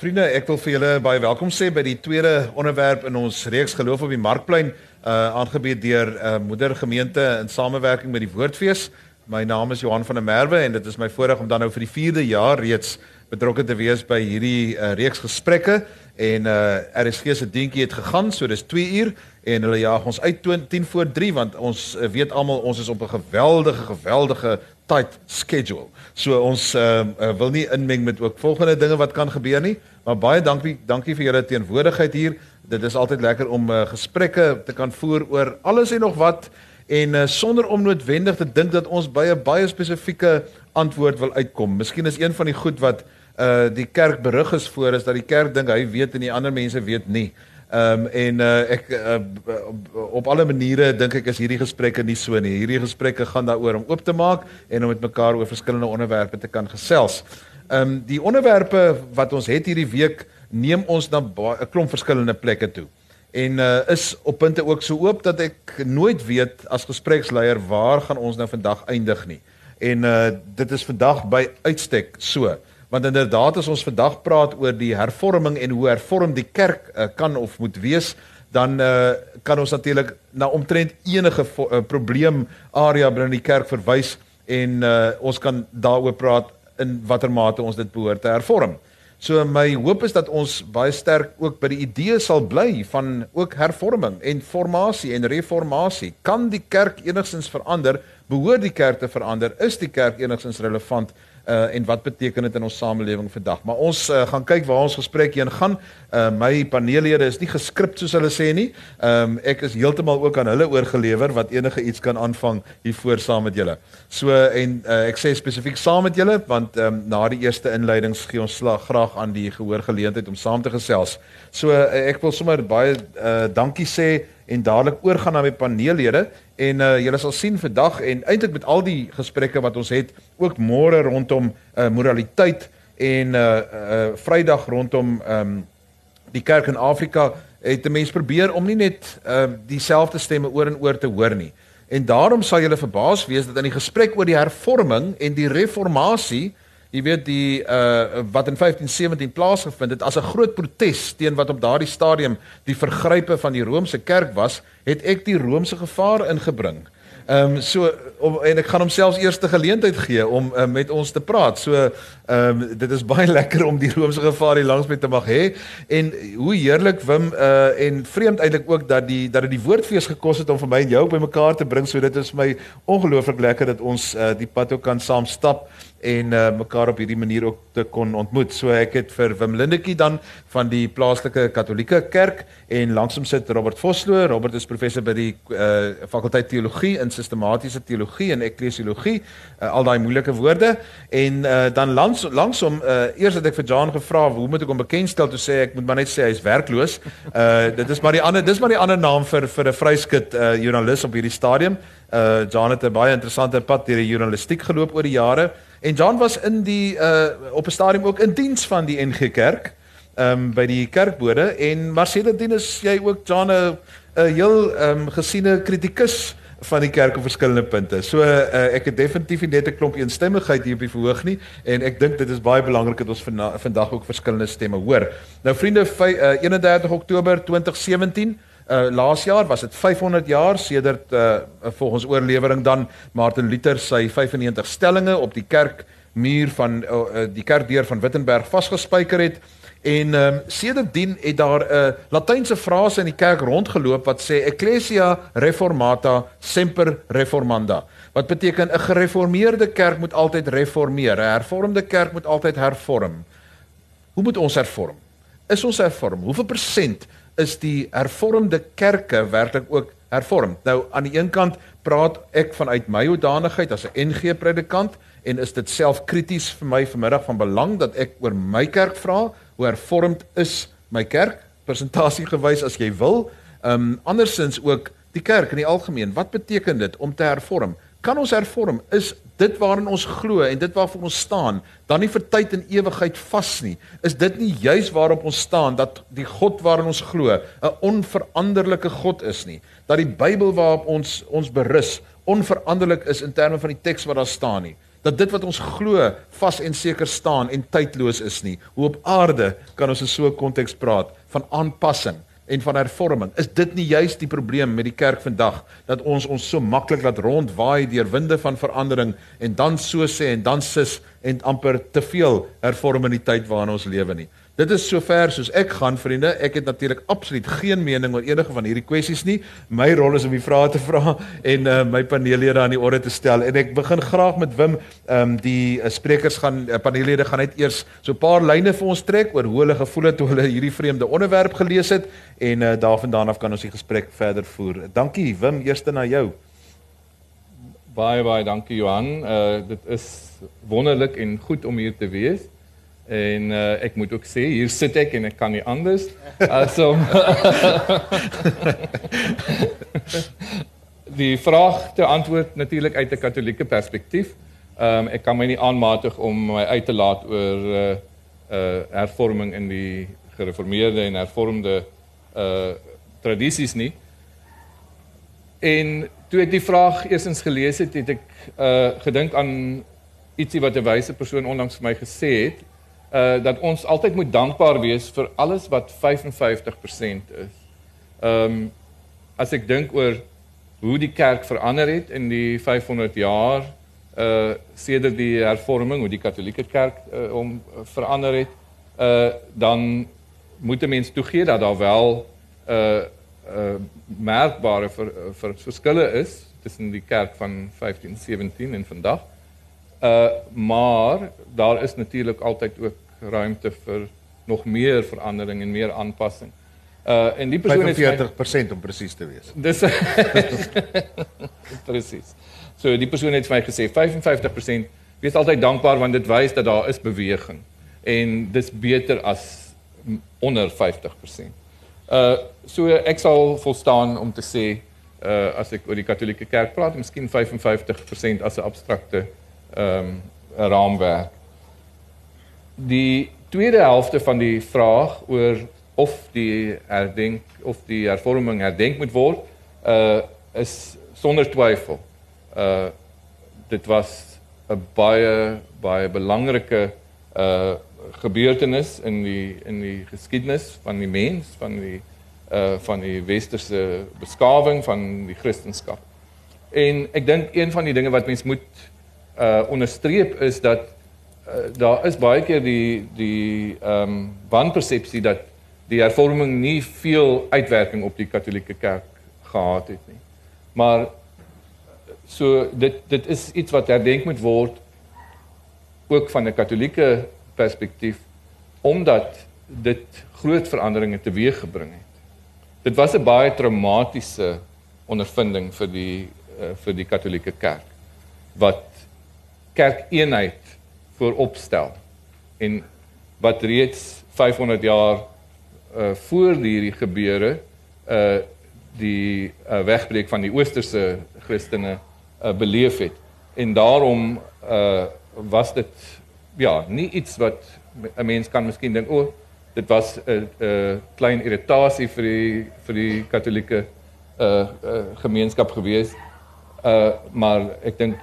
Vriende, ek wil vir julle baie welkom sê by die tweede onderwerp in ons reeks geloof op die markplein, uh aangebied deur uh, moedergemeente in samewerking met die Woordfees. My naam is Johan van der Merwe en dit is my voorreg om dan nou vir die 4de jaar reeds betrokke te wees by hierdie uh, reeks gesprekke en uh RSG se dientjie het gegaan, so dis 2 uur en hulle jaag ons uit 10 voor 3 want ons uh, weet almal ons is op 'n geweldige geweldige tight schedule. So ons uh, uh wil nie inmeng met ook volgende dinge wat kan gebeur nie. Maar baie dankie, dankie vir julle teenwoordigheid hier. Dit is altyd lekker om uh, gesprekke te kan voer oor alles en nog wat en uh, sonder om noodwendig te dink dat ons by 'n baie spesifieke antwoord wil uitkom. Miskien is een van die goed wat uh die kerk berig is voor is dat die kerk dink hy weet en die ander mense weet nie. Ehm um, en uh ek uh, op alle maniere dink ek is hierdie gesprekke nie so nie. Hierdie gesprekke gaan daaroor om oop te maak en om met mekaar oor verskillende onderwerpe te kan gesels. Ehm um, die onderwerpe wat ons het hierdie week neem ons na 'n klomp verskillende plekke toe. En uh is op punte ook so oop dat ek nooit weet as gespreksleier waar gaan ons nou vandag eindig nie. En uh dit is vandag by uitstek so. Want inderdaad as ons vandag praat oor die hervorming en hoe hervorm die kerk uh, kan of moet wees, dan uh kan ons natuurlik na omtrent enige uh, probleem area binne die kerk verwys en uh ons kan daaroor praat in watter mate ons dit behoort te hervorm. So my hoop is dat ons baie sterk ook by die idee sal bly van ook hervorming en formasie en reformatie. Kan die kerk enigstens verander? Behoort die kerk te verander? Is die kerk enigstens relevant? Uh en wat beteken dit in ons samelewing vandag. Maar ons uh, gaan kyk waar ons gesprek heen gaan. Uh my paneellede is nie geskryp soos hulle sê nie. Um ek is heeltemal ook aan hulle oorgelewer wat enige iets kan aanvang hiervoor saam met julle. So en uh, ek sê spesifiek saam met julle want um na die eerste inleidings gee ons slag graag aan die gehoorgeleentheid om saam te gesels. So uh, ek wil sommer baie uh dankie sê en dadelik oorgaan na my paneellede en uh, julle sal sien vandag en eintlik met al die gesprekke wat ons het ook môre rondom uh, moraliteit en uh, uh Vrydag rondom um die kerk in Afrika het 'n mens probeer om nie net uh dieselfde stemme oor en oor te hoor nie. En daarom sal julle verbaas wees dat in die gesprek oor die hervorming en die reformatie Jy weet die uh wat in 1517 plaasgevind het as 'n groot protes teen wat op daardie stadium die vergrype van die Romeinse kerk was, het ek die Romeinse gevaar ingebring. Ehm um, so om, en ek gaan homself eerste geleentheid gee om uh, met ons te praat. So ehm um, dit is baie lekker om die Romeinse gevaar hier langs met te mag hê en hoe heerlik Wim uh en vreemd eintlik ook dat die dat dit die woordfees gekos het om vir my en jou bymekaar te bring. So dit is my ongelooflik lekker dat ons uh, die pad ook kan saam stap en uh, mekaar op hierdie manier ook te kon ontmoet. So ek het vir Wim Lindetjie dan van die plaaslike Katolieke Kerk en langsom sit Robert Vosloo. Robert is professor by die uh, fakulteit teologie en sistematiese teologie en eklesiologie, uh, al daai moeilike woorde. En uh, dan langs langsom uh, eers het ek vir John gevra hoe moet ek hom bekendstel toe sê ek moet maar net sê hy's werkloos. Uh, dit is maar die ander dis maar die ander naam vir vir 'n vryskut uh, joernalis op hierdie stadium. Uh, John het 'n baie interessante pad deur die journalistiek geloop oor die jare. En Jan was in die uh op 'n stadium ook in diens van die NG Kerk. Ehm um, by die kerkbode en maar sedertdien is jy ook Jan 'n 'n heel ehm um, gesiene kritikus van die kerk op verskillende punte. So uh, ek het definitief net 'n klomp eensstemmigheid hier op die verhoog nie en ek dink dit is baie belangrik dat ons vandag ook verskillende stemme hoor. Nou vriende, uh, 31 Oktober 2017 Uh, laas jaar was dit 500 jaar sedert uh, volgens oorlewering dan Martin Luther sy 95 stellings op die kerkmuur van uh, uh, die kerkdeur van Wittenberg vasgespijker het. En um, sedertdien het daar 'n uh, latynse frase in die kerk rondgeloop wat sê ecclesia reformata semper reformanda wat beteken 'n gereformeerde kerk moet altyd reformeer. 'n hervormde kerk moet altyd hervorm. Hoe moet ons hervorm? Is ons hervorm? Hoeveel persent is die hervormde kerke werklik ook hervorm. Nou aan die een kant praat ek vanuit my hoedanigheid as 'n NG predikant en is dit self krities vir my vanmiddag van belang dat ek oor my kerk vra, hoe hervormd is my kerk? Presentasie gewys as jy wil. Ehm um, andersins ook die kerk in die algemeen. Wat beteken dit om te hervorm? Kan ons hervorm? Is dit waarin ons glo en dit waarvoor ons staan, dan nie vir tyd en ewigheid vas nie. Is dit nie juis waarop ons staan dat die God waarin ons glo 'n onveranderlike God is nie? Dat die Bybel waarop ons ons berus onveranderlik is in terme van die teks wat daar staan nie. dat dit wat ons glo vas en seker staan en tydloos is nie. Hoe op aarde kan ons in so 'n konteks praat van aanpassing en van hervorming? Is dit nie juist die probleem met die kerk vandag dat ons ons so maklik laat rondwaai deur winde van verandering en dan so sê en dan sis en amper te veel hervorming in die tyd waarin ons lewe nie? Dit is sover soos ek gaan vriende. Ek het natuurlik absoluut geen mening oor enige van hierdie kwessies nie. My rol is om die vrae te vra en uh, my paneellede aan die orde te stel. En ek begin graag met Wim. Ehm um, die uh, sprekers gaan uh, paneellede gaan net eers so 'n paar lyne vir ons trek oor hoe hulle gevoel het toe hulle hierdie vreemde onderwerp gelees het en uh, daarvandaan af kan ons die gesprek verder voer. Dankie Wim, eerste na jou. Baie baie dankie Johan. Uh dit is wonderlik en goed om hier te wees. En uh, ek moet ook sê hier sit ek en ek kan nie anders as om die vraag te antwoord natuurlik uit 'n katolieke perspektief. Ehm um, ek kan my nie aanmatig om my uit te laat oor uh uh hervorming in die gereformeerde en hervormde uh tradisies nie. En toe ek die vraag eersins gelees het, het ek uh gedink aan ietsie wat 'n wyse persoon onlangs vir my gesê het uh dat ons altyd moet dankbaar wees vir alles wat 55% is. Um, as ek dink oor hoe die kerk verander het in die 500 jaar uh sedert die hervorming, hoe die katolieke kerk uh, om verander het, uh dan moet 'n mens toegee dat daar wel uh uh merkbare ver, ver, verskille is tussen die kerk van 1517 en vandag. Uh maar daar is natuurlik altyd ook ruimte vir nog meer verandering en meer aanpassing. Uh en die persoon het 40% om presies te wees. Dis presies. So die persoon het vir my gesê 55% wees altyd dankbaar want dit wys dat daar is beweging en dis beter as onder 50%. Uh so ek sal volstaan om te sê uh as ek oor die katolieke kerk praat, miskien 55% as 'n abstrakte ehm um, raamwerk. Die tweede helfte van die vraag oor of die herdenk of die hervorming herdenk moet word, uh is sonder twyfel. Uh dit was 'n baie baie belangrike uh gebeurtenis in die in die geskiedenis van die mens, van die uh van die westerse beskawing van die Christendom. En ek dink een van die dinge wat mens moet uh onderstreep is dat uh, daar is baie keer die die ehm um, wanpersepsie dat die hervorming nie veel uitwerking op die katolieke kerk gehad het nie. Maar so dit dit is iets wat herdenk moet word ook van 'n katolieke perspektief omdat dit groot veranderinge teweeggebring het. Dit was 'n baie traumatiese ondervinding vir die uh, vir die katolieke kerk wat kerkeenheid vooropstel en wat reeds 500 jaar uh voor hierdie gebeure uh die uh, wegbreek van die oosterse Christene uh beleef het en daarom uh was dit ja nie iets wat 'n mens kan miskien dink o oh, dit was 'n uh, 'n uh, klein irritasie vir die vir die katolieke uh, uh gemeenskap gewees. Uh maar ek dink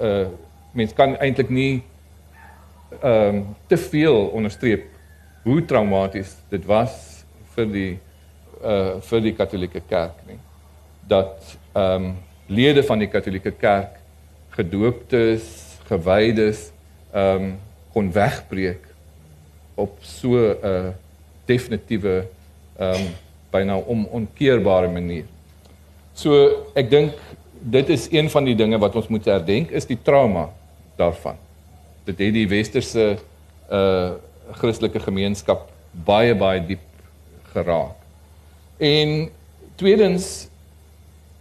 uh mens kan eintlik nie ehm um, te veel onderstreep hoe traumaties dit was vir die uh vir die Katolieke Kerk nie. Dat ehm um, lede van die Katolieke Kerk gedooptes, gewydes ehm um, kon wegbreek op so 'n uh, definitiewe ehm um, byna om onkeerbare manier. So ek dink dit is een van die dinge wat ons moet herdenk is die trauma daarvan. Dit het die westerse uh Christelike gemeenskap baie baie diep geraak. En tweedens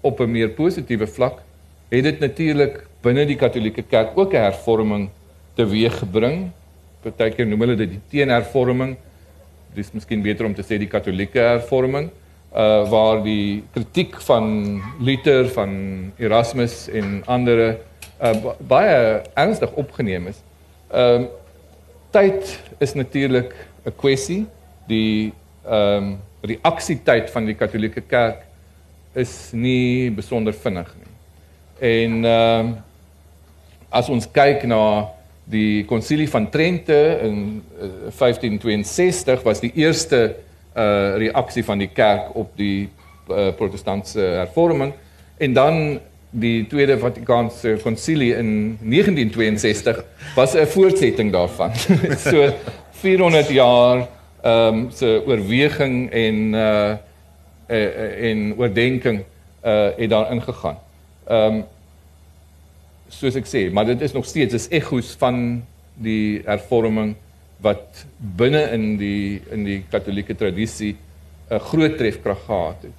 op 'n meer positiewe vlak het dit natuurlik binne die Katolieke Kerk ook 'n hervorming teweeggebring. Partykeer noem hulle dit die teenhervorming. Dis miskien beter om te sê die Katolieke hervorming uh waar die kritiek van Luther, van Erasmus en ander uh, baie ernstig opgeneem is. Ehm um, tyd is natuurlik 'n kwessie. Die ehm um, reaksietyd van die Katolieke Kerk is nie besonder vinnig nie. En ehm um, as ons kyk na die konsilie van Trente in uh, 1562 was die eerste uh reaksie van die kerk op die uh, protestantse hervorming en dan die tweede Vatikaanse konsilie in 1962 was 'n voortsetting daarvan. so 400 jaar ehm um, se oorweging en uh en oordenking uh het daar ingegaan. Ehm um, soos ek sê, maar dit is nog steeds is egos van die hervorming wat binne in die in die katolieke tradisie 'n groot trefkrag gehad het.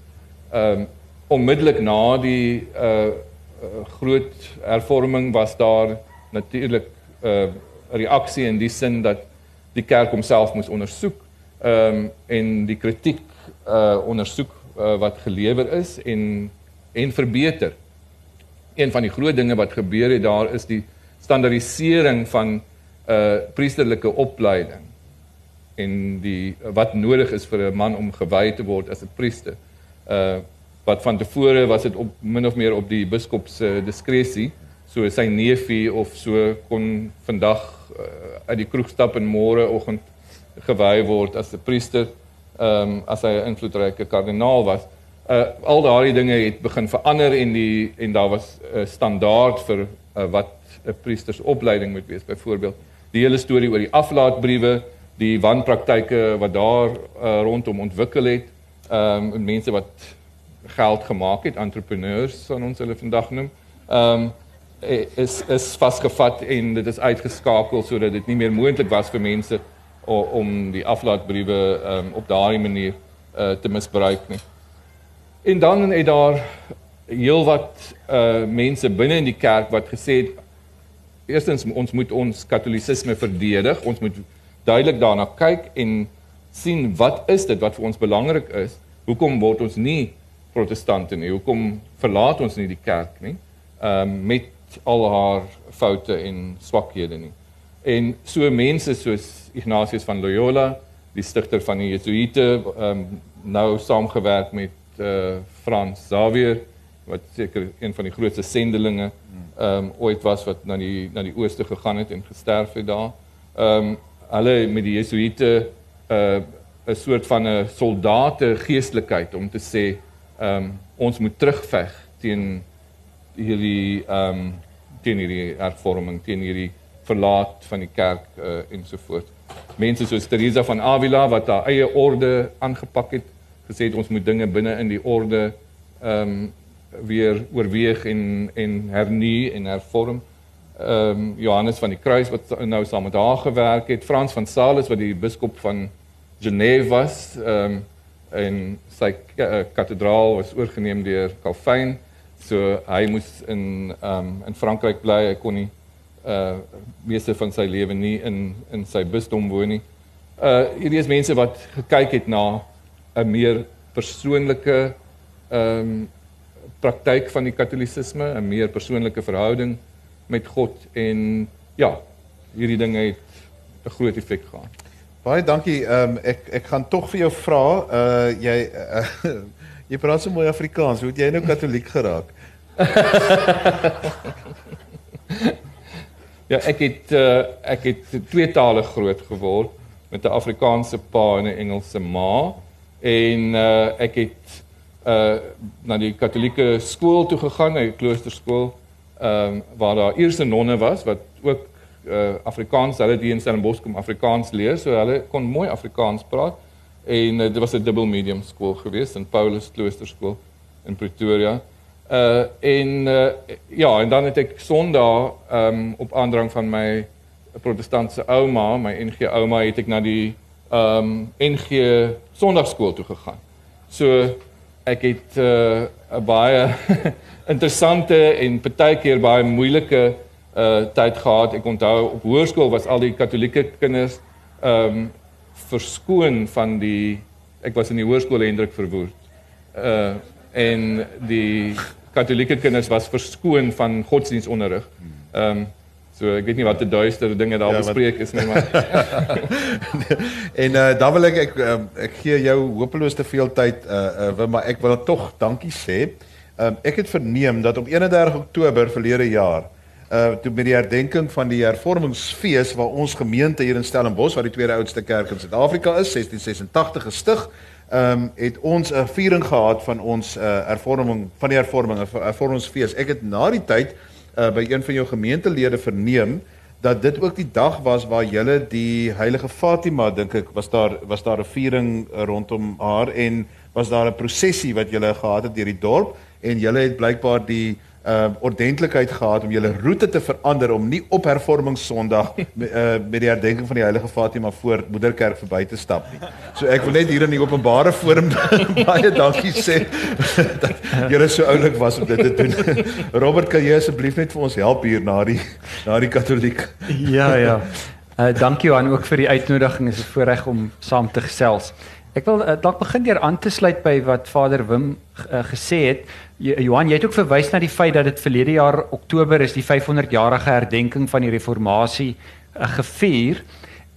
Um, onmiddellik na die uh groot hervorming was daar natuurlik 'n uh, reaksie in die sin dat die kerk homself moes ondersoek um, en die kritiek uh ondersoek uh, wat gelewer is en en verbeter. Een van die groot dinge wat gebeur het daar is die standaardisering van uh priesterlike opleiding en die wat nodig is vir 'n man om gewy te word as 'n priester. Uh wat van tevore was dit op min of meer op die biskop se diskresie. So sy neefie of so kon vandag uh, uit die kroeg stap en môre oggend gewy word as 'n priester, ehm um, as hy 'n invloedryke kardinaal was. Uh al daardie dinge het begin verander en die en daar was 'n uh, standaard vir uh, wat 'n priestersopleiding moet wees byvoorbeeld. Die hele storie oor die aflaatbriewe, die wanpraktyke wat daar uh, rondom ontwikkel het, ehm um, mense wat geld gemaak het, entrepreneurs sal ons hulle vandag noem. Ehm um, is is vasgevat en dit is uitgeskakel sodat dit nie meer moontlik was vir mense om die aflaatbriewe um, op daardie manier uh, te misbruik nie. En dan het daar heelwat uh mense binne in die kerk wat gesê het eerstens ons moet ons katolisisme verdedig, ons moet duidelik daarna kyk en sien wat is dit wat vir ons belangrik is? Hoekom word ons nie protestante nie. Hoekom verlaat ons nie die kerk nie? Ehm um, met al haar foute en swakhede nie. En so mense soos Ignatius van Loyola, die stigter van die Jesuïte, ehm um, nou saamgewerk met uh, Frans Xavier wat seker een van die grootste sendelinge ehm um, ooit was wat na die na die ooste gegaan het en gesterf het daar. Ehm um, hulle met die Jesuïte uh, 'n soort van 'n soldate geestelikheid om te sê ehm um, ons moet terugveg teen hierdie ehm um, teen hierdie hervorming, teen hierdie verlaat van die kerk uh, ensovoorts. Mense soos Teresa van Avila wat haar eie orde aangepak het, gesê het ons moet dinge binne in die orde ehm um, weer oorweeg en en hernie en hervorm. Ehm um, Johannes van die Kruis wat nou saam met haar gewerk het, Frans van Sales wat die biskop van Genève was, ehm um, en sy uh, kathedraal was oorgeneem deur Calvin. So hy moes in um in Frankryk bly. Hy kon nie uh meeste van sy lewe nie in in sy bisdom woon nie. Uh hierdie is mense wat gekyk het na 'n meer persoonlike um praktyk van die katolisisme, 'n meer persoonlike verhouding met God en ja, hierdie dinge het 'n groot effek gehad. Baie dankie. Ehm um, ek ek gaan tog vir jou vra, uh jy uh, jy praat so mooi Afrikaans. Hoe het jy nou katoliek geraak? ja, ek het uh ek het tweetalig groot geword met 'n Afrikaanse pa en 'n Engelse ma en uh ek het uh na die katolieke skool toe gegaan, 'n kloosterskool, ehm um, waar daar eers 'n nonne was wat ook uh, Afrikaans, hulle die in Stellenbosch kom Afrikaans leer, so hulle kon mooi Afrikaans praat. En uh, dit was 'n dubbel medium skool geweest in Paulus Kloosterskool in Pretoria. Uh en uh, ja, en dan het ek Sondag um op aandrang van my protestantse ouma, my NG ouma, het ek na die um NG Sondagskool toe gegaan. So ek het 'n uh, baie interessante en partykeer baie moeilike uh tyd gehad. Ek onthou op hoërskool was al die katolieke kinders ehm um, verskoon van die ek was in die hoërskool Hendrik Verwoerd. Uh en die katolieke kinders was verskoon van godsdienstonderrig. Ehm um, so ek weet nie wat die duister dinge daar ja, bespreek is nie maar en uh dan wil ek ek um, ek gee jou hopeloos te veel tyd uh, uh maar ek wil tog dankie sê. Um, ek het verneem dat op 31 Oktober verlede jaar uh toe met die herdenking van die hervormingsfees waar ons gemeente hier in Stellenbosch, wat die tweede oudste kerk in Suid-Afrika is, 1686 gestig, ehm um, het ons 'n viering gehad van ons uh hervorming van die hervorming, 'n hervormingsfees. Ek het na die tyd uh by een van jou gemeentelede verneem dat dit ook die dag was waar julle die heilige Fatima dink ek was daar was daar 'n viering rondom haar en was daar 'n prosessie wat julle gehad het deur die dorp en julle het blykbaar die uh ordentlikheid gehad om julle roete te verander om nie op hervormings Sondag met, uh, met die herdenking van die heilige Fatima voor Moederkerk verby te stap nie. So ek wil net hier in die openbare forum baie dankie sê dat julle so oulik was om dit te doen. Robert, kan jy asseblief net vir ons help hier na die na die katoliek? Ja, ja. Uh dankie Johan ook vir die uitnodiging. Dit is 'n voorreg om saam te gesels. Ek wil uh, dalk begin deur aan te sluit by wat Vader Wim uh, gesê het. Johan, jy het ook verwys na die feit dat dit verlede jaar Oktober is die 500-jarige herdenking van die reformatie uh, gevier.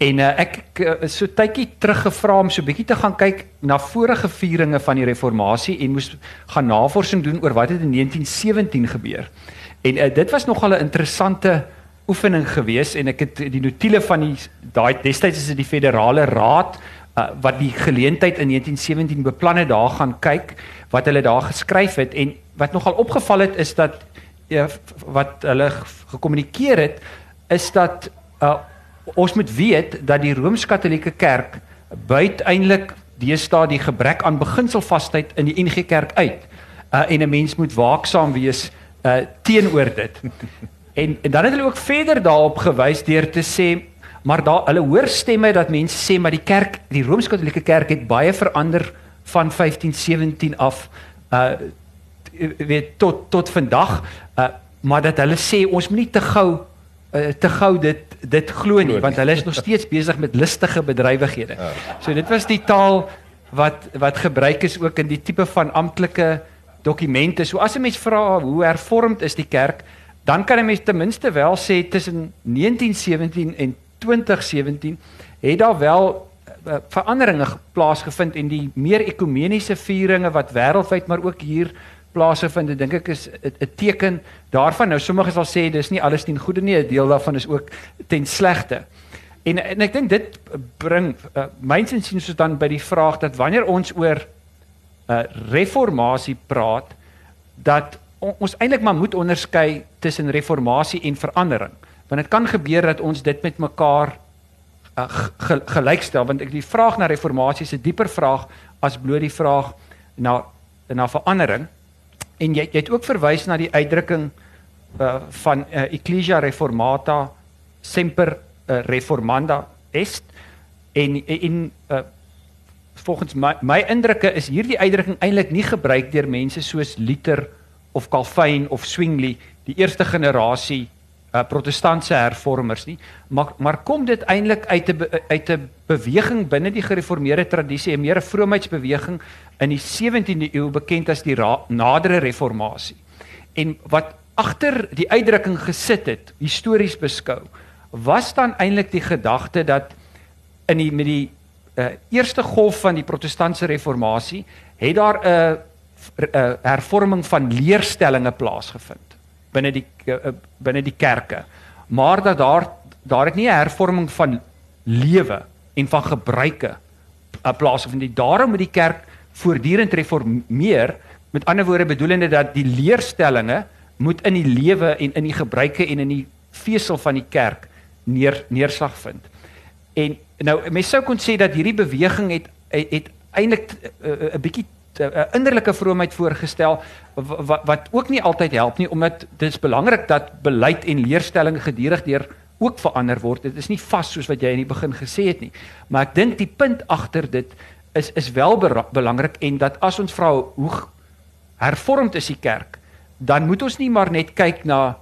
En uh, ek uh, so tydjie terug gevra om so bietjie te gaan kyk na vorige vieringe van die reformatie en moes gaan navorsing doen oor wat het in 1917 gebeur. En uh, dit was nogal 'n interessante oefening geweest en ek het die notule van die daai destyds is dit die federale raad uh, wat die geleentheid in 1917 beplan het daar gaan kyk wat hulle daar geskryf het en wat nogal opgeval het is dat ja, wat hulle gekommunikeer het is dat uh, ons moet weet dat die Rooms-Katolieke Kerk buite eintlik deesdae die gebrek aan beginselvasheid in die NG Kerk uit uh, en 'n mens moet waaksaam wees uh, teenoor dit. En, en dan het hulle ook verder daarop gewys deur te sê maar daar hulle hoor stemme dat mense sê maar die kerk, die Rooms-Katolieke Kerk het baie verander van 1517 af uh weet tot tot vandag uh maar dat hulle sê ons moet nie te gou uh, te gou dit dit glo nie want hulle is nog steeds besig met listige bedrywighede. Ja. So dit was die taal wat wat gebruik is ook in die tipe van amptelike dokumente. So as 'n mens vra hoe hervormd is die kerk, dan kan 'n mens ten minste wel sê tussen 1917 en 2017 het daar wel uh, veranderinge plaasgevind en die meer ekumeniese vieringe wat wêreldwyd maar ook hier plaasvind, dink ek is 'n teken daarvan. Nou sommige sal sê dis nie alles ten goeie nie, 'n deel daarvan is ook ten slegte. En en ek dink dit bring uh, myns en sien soos dan by die vraag dat wanneer ons oor 'n uh, reformatie praat dat on, ons eintlik maar moet onderskei tussen reformatie en verandering want dit kan gebeur dat ons dit met mekaar uh, ge, gelykstel want ek die vraag na reformatie is 'n dieper vraag as bloot die vraag na na verandering. En jy jy het ook verwys na die uitdrukking uh, van uh, ecclesia reformata semper uh, reformanda est. En en uh, volgens my my indrukke is hierdie uitdrukking eintlik nie gebruik deur mense soos Luther of Calvin of Zwingli die eerste generasie uh, protestantse hervormers nie. Maar maar kom dit eintlik uit 'n uit 'n beweging binne die gereformeerde tradisie 'n meer vroomheidsbeweging in die 17de eeu bekend as die nadere reformatie. En wat agter die uitdrukking gesit het histories beskou was dan eintlik die gedagte dat in die met die uh, eerste golf van die protestantse reformatie het daar 'n uh, uh, hervorming van leerstellings plaasgevind binne die uh, binne die kerke. Maar dat daar daar het nie 'n hervorming van lewe en van gebruike uh, plaasgevind nie. Daarom moet die kerk voortdurend reformeer. Met ander woorde bedoelende dat die leerstellings moet in die lewe en in die gebruike en in die vesel van die kerk neer neerslag vind. En nou mense sou kon sê dat hierdie beweging het het, het eintlik 'n uh, uh, bietjie 'n uh, innerlike vroomheid voorgestel wat wat ook nie altyd help nie omdat dit is belangrik dat beleid en leerstelling gedurig deur ook verander word. Dit is nie vas soos wat jy in die begin gesê het nie. Maar ek dink die punt agter dit is is wel belangrik en dat as ons vra hoe hervormd is die kerk, dan moet ons nie maar net kyk na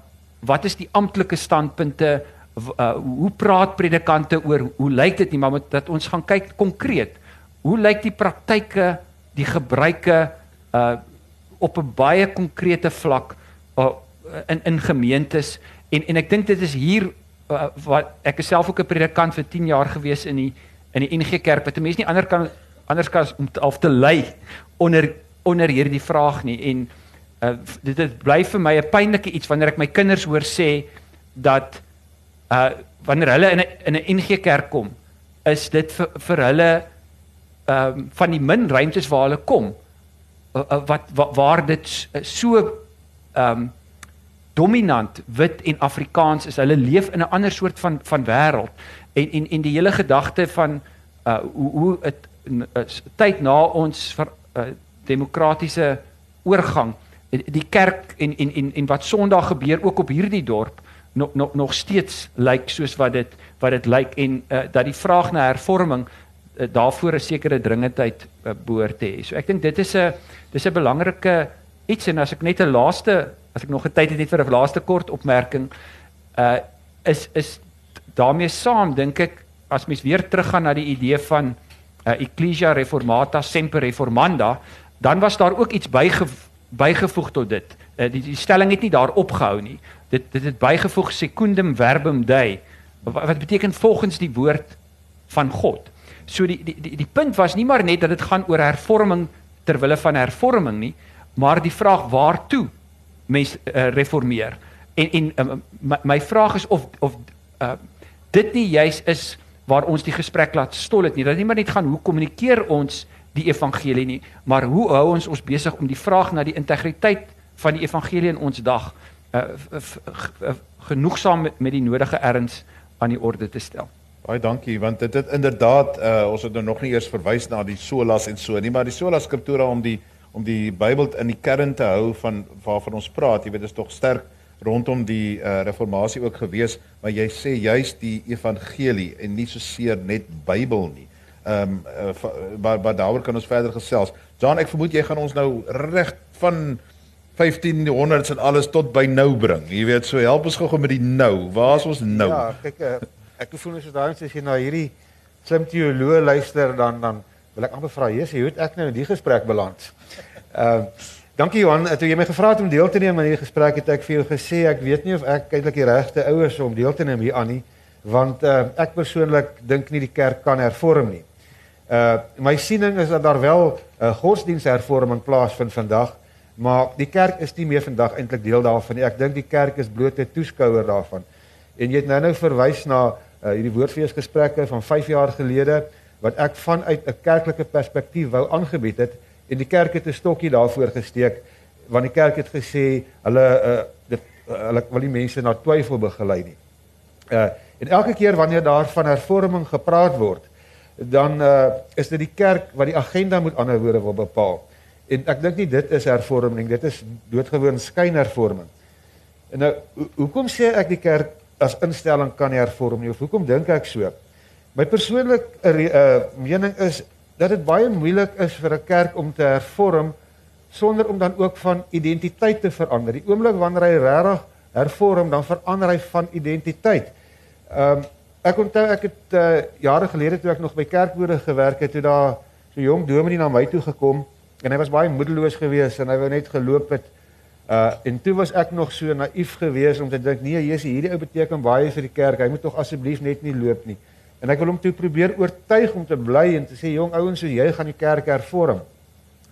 wat is die amptelike standpunte uh, hoe praat predikante oor hoe lyk dit nie maar dat ons gaan kyk konkreet hoe lyk die praktyke die gebruike uh op 'n baie konkrete vlak uh, in in gemeentes. En en ek dink dit is hier uh, wat ek self ook 'n predikant vir 10 jaar gewees in die in die NG Kerk wat mense nie ander kan anders kan om te, of te lei onder onder hierdie vraag nie. En uh, dit dit bly vir my 'n pynlike iets wanneer ek my kinders hoor sê dat uh wanneer hulle in 'n in 'n NG Kerk kom, is dit vir vir hulle ehm um, van die min ruimtes waar hulle kom uh, uh, wat, wat waar dit so ehm um, dominant wit en Afrikaans is. Hulle leef in 'n ander soort van van wêreld en en en die hele gedagte van uh hoe hoe dit tyd na ons vir uh, demokratiese oorgang die kerk en en en en wat Sondag gebeur ook op hierdie dorp nog nog nog steeds lyk soos wat dit wat dit lyk en uh, dat die vraag na hervorming daarvoor 'n sekere dringendheid uh, behoort te hê. So ek dink dit is 'n dis 'n belangrike iets en as ek net 'n laaste as ek nog 'n tyd het net vir 'n laaste kort opmerking uh is is daarmee saam dink ek as mens weer teruggaan na die idee van uh, Ecclesia Reformata Semper Reformanda dan was daar ook iets byge, bygevoeg tot dit. Uh, die, die stelling het nie daar opgehou nie. Dit dit het bygevoeg secundum verbum dei wat, wat beteken volgens die woord van God. So die die die, die punt was nie maar net dat dit gaan oor hervorming ter wille van hervorming nie, maar die vraag waartoe mens uh, reformeer. En en uh, my, my vraag is of of uh, dit nie juis is waar ons die gesprek laat stol het nie. Dat nie maar net gaan hoe kommunikeer ons die evangelie nie, maar hoe hou ons ons besig om die vraag na die integriteit van die evangelie in ons dag uh, genoegsaam met, met die nodige erns aan die orde te stel. Baie dankie want dit het inderdaad uh, ons het nou nog nie eers verwys na die solas en so nie, maar die sola skriptura om die om die Bybel in die kern te hou van waarvan ons praat, jy weet dit is tog sterk rondom die uh, reformatie ook gewees, maar jy sê juist die evangelie en nie so seer net Bybel nie. Ehm um, uh, maar maar daaroor kan ons verder gesels. Jan, ek vermoed jy gaan ons nou reg van 1500s en alles tot by nou bring. Jy weet, so help ons gou-gou met die nou. Waar is ons nou? Ja, kyk uh, ek voel so daai as jy na hierdie slim teoloë luister dan dan wil ek amper vra, Jesus, hoe het ek nou in die gesprek beland? Ehm uh, Dankie Johan, toe jy my gevra het om deel te neem aan hierdie gesprek het ek vir jou gesê ek weet nie of ek eintlik die regte ouers om deel te neem hier aan nie, want uh, ek persoonlik dink nie die kerk kan hervorm nie. Uh my siening is dat daar wel 'n uh, godsdiensthervorming plaasvind vandag, maar die kerk is nie meer vandag eintlik deel daarvan nie. Ek dink die kerk is bloot 'n toeskouer daarvan. En jy het nou-nou verwys na uh, hierdie woordfeesgesprekke van 5 jaar gelede wat ek vanuit 'n kerklike perspektief wou aangebied het en die kerk het 'n stokkie daarvoor gesteek want die kerk het gesê hulle uh, dit uh, hulle wil nie mense na twyfel begelei nie. Uh en elke keer wanneer daar van hervorming gepraat word, dan uh is dit die kerk wat die agenda moet ander woorde wil bepaal. En ek dink nie dit is hervorming, dit is doodgewoon skynhervorming. En nou ho hoekom sê ek die kerk as instelling kan hervorm nie of hoekom dink ek so? My persoonlike uh, mening is dat dit baie moeilik is vir 'n kerk om te hervorm sonder om dan ook van identiteit te verander. Die oomblik wanneer hy regtig hervorm, dan verander hy van identiteit. Ehm um, ek onthou ek het uh, jare gelede toe ek nog by kerkboorde gewerk het, toe daar so 'n jong dominee na my toe gekom en hy was baie moedeloos geweest en hy wou net geloop het. Uh en toe was ek nog so naïef geweest om te dink nee, Jesus, hierdie ou beteken baie vir die kerk. Hy moet tog asseblief net nie loop nie. En ek wil hom toe probeer oortuig om te bly en te sê jong ouens so jy gaan die kerk hervorm.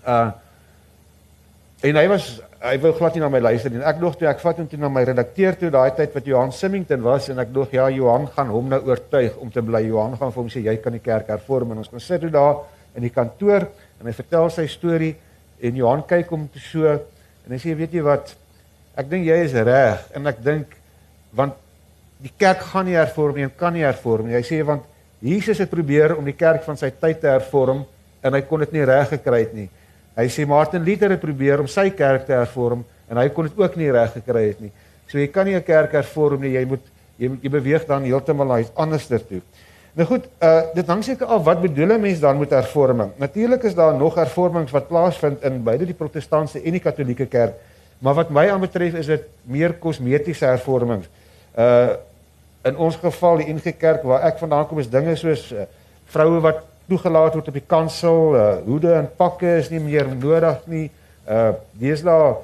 Uh en hy was hy wou glad nie na my luister nie. Ek dog toe ek vat hom toe na my redakteur toe daai tyd wat Johan Simmington was en ek dog ja Johan gaan hom nou oortuig om te bly. Johan gaan vir hom sê jy kan die kerk hervorm en ons gaan sit toe daar in die kantoor en hy vertel sy storie en Johan kyk hom so en hy sê weet jy wat ek dink jy is reg en ek dink want die kerk gaan nie hervorm nie en kan nie hervorm nie. Hy sê want Jesus het probeer om die kerk van sy tyd te hervorm en hy kon dit nie reg gekry het nie. Hy sê Martin Luther het probeer om sy kerk te hervorm en hy kon dit ook nie reg gekry het nie. So jy kan nie 'n kerk hervorm nie. Jy moet jy, jy beweeg dan heeltemal na iets anders toe. Nou goed, uh dit hang seker af wat bedoel 'n mens dan met hervorming. Natuurlik is daar nog hervormings wat plaasvind in beide die protestantse en die katolieke kerk, maar wat my aanbetref is dit meer kosmetiese hervormings. Uh in ons geval die NG Kerk waar ek vandaan kom is dinge soos uh, vroue wat toegelaat word op die kansel, uh, hoede en pakke is nie meer nodig nie. Uh daar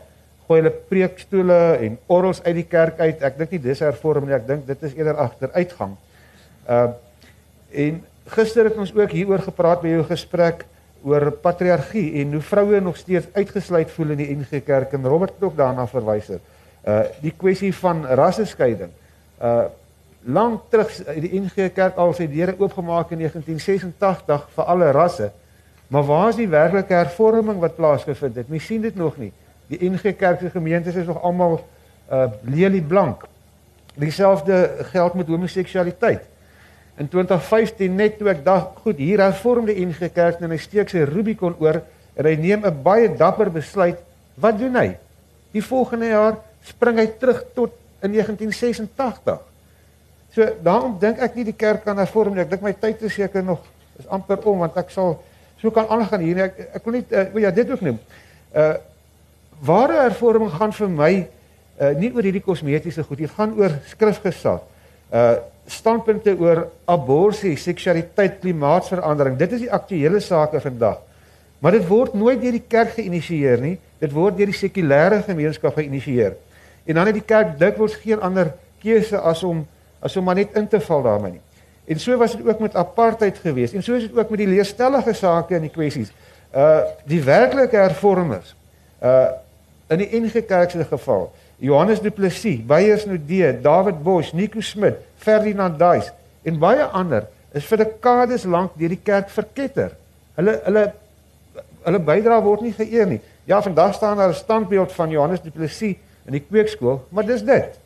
gooi hulle preekstole en orgels uit die kerk uit. Ek dink nie dis hervorming nie. Ek dink dit is eerder agteruitgang. Uh en gister het ons ook hieroor gepraat by jou gesprek oor patriargie en hoe vroue nog steeds uitgesluit voel in die NG Kerk en Robert het ook daarna verwys het. Uh die kwessie van rasseskeiding. Uh lank terug die NG Kerk al sy deure oopgemaak in 1986 vir alle rasse. Maar waar is die werklike hervorming wat plaasgevind het? Mens sien dit nog nie. Die NG Kerk se gemeentes is nog almal uh lelie blank. Dieselfde geld met homoseksualiteit. In 2015 net toe ek dag goed hier hervorm die NG Kerk en hy steek sy Rubicon oor en hy neem 'n baie dapper besluit. Wat doen hy? Die volgende jaar spring hy terug tot in 1986. So daarom dink ek nie die kerk kan hervorm nie. Ek dink my tyd is seker nog is amper om want ek sal so kan aangaan hier. Ek ek wil net uh, ja, dit ook noem. Uh ware hervorming gaan vir my uh nie oor hierdie kosmetiese goed, dit gaan oor skrifgesag. Uh standpunte oor abortus, seksualiteit, klimaatsverandering. Dit is die aktuelle sake vandag. Maar dit word nooit deur die kerk geïnisieer nie. Dit word deur die sekulêre gemeenskap geïnisieer. En dan het die kerk dikwels geen ander keuse as om as om maar net in te val daarmee nie. En so was dit ook met apartheid geweest en so is dit ook met die leerstellige sake en die kwessies. Uh die werklike hervormers uh in die NG Kerk se geval, Johannes Du Plessis, Beyers Nudee, David Bosch, Nico Smit, Ferdinand Duis en baie ander is vir dekades lank deur die kerk verketter. Hulle hulle hulle bydrae word nie geëer nie. Ja, vandag staan daar 'n standbeeld van Johannes Du Plessis in die kweekskool, maar dis dit.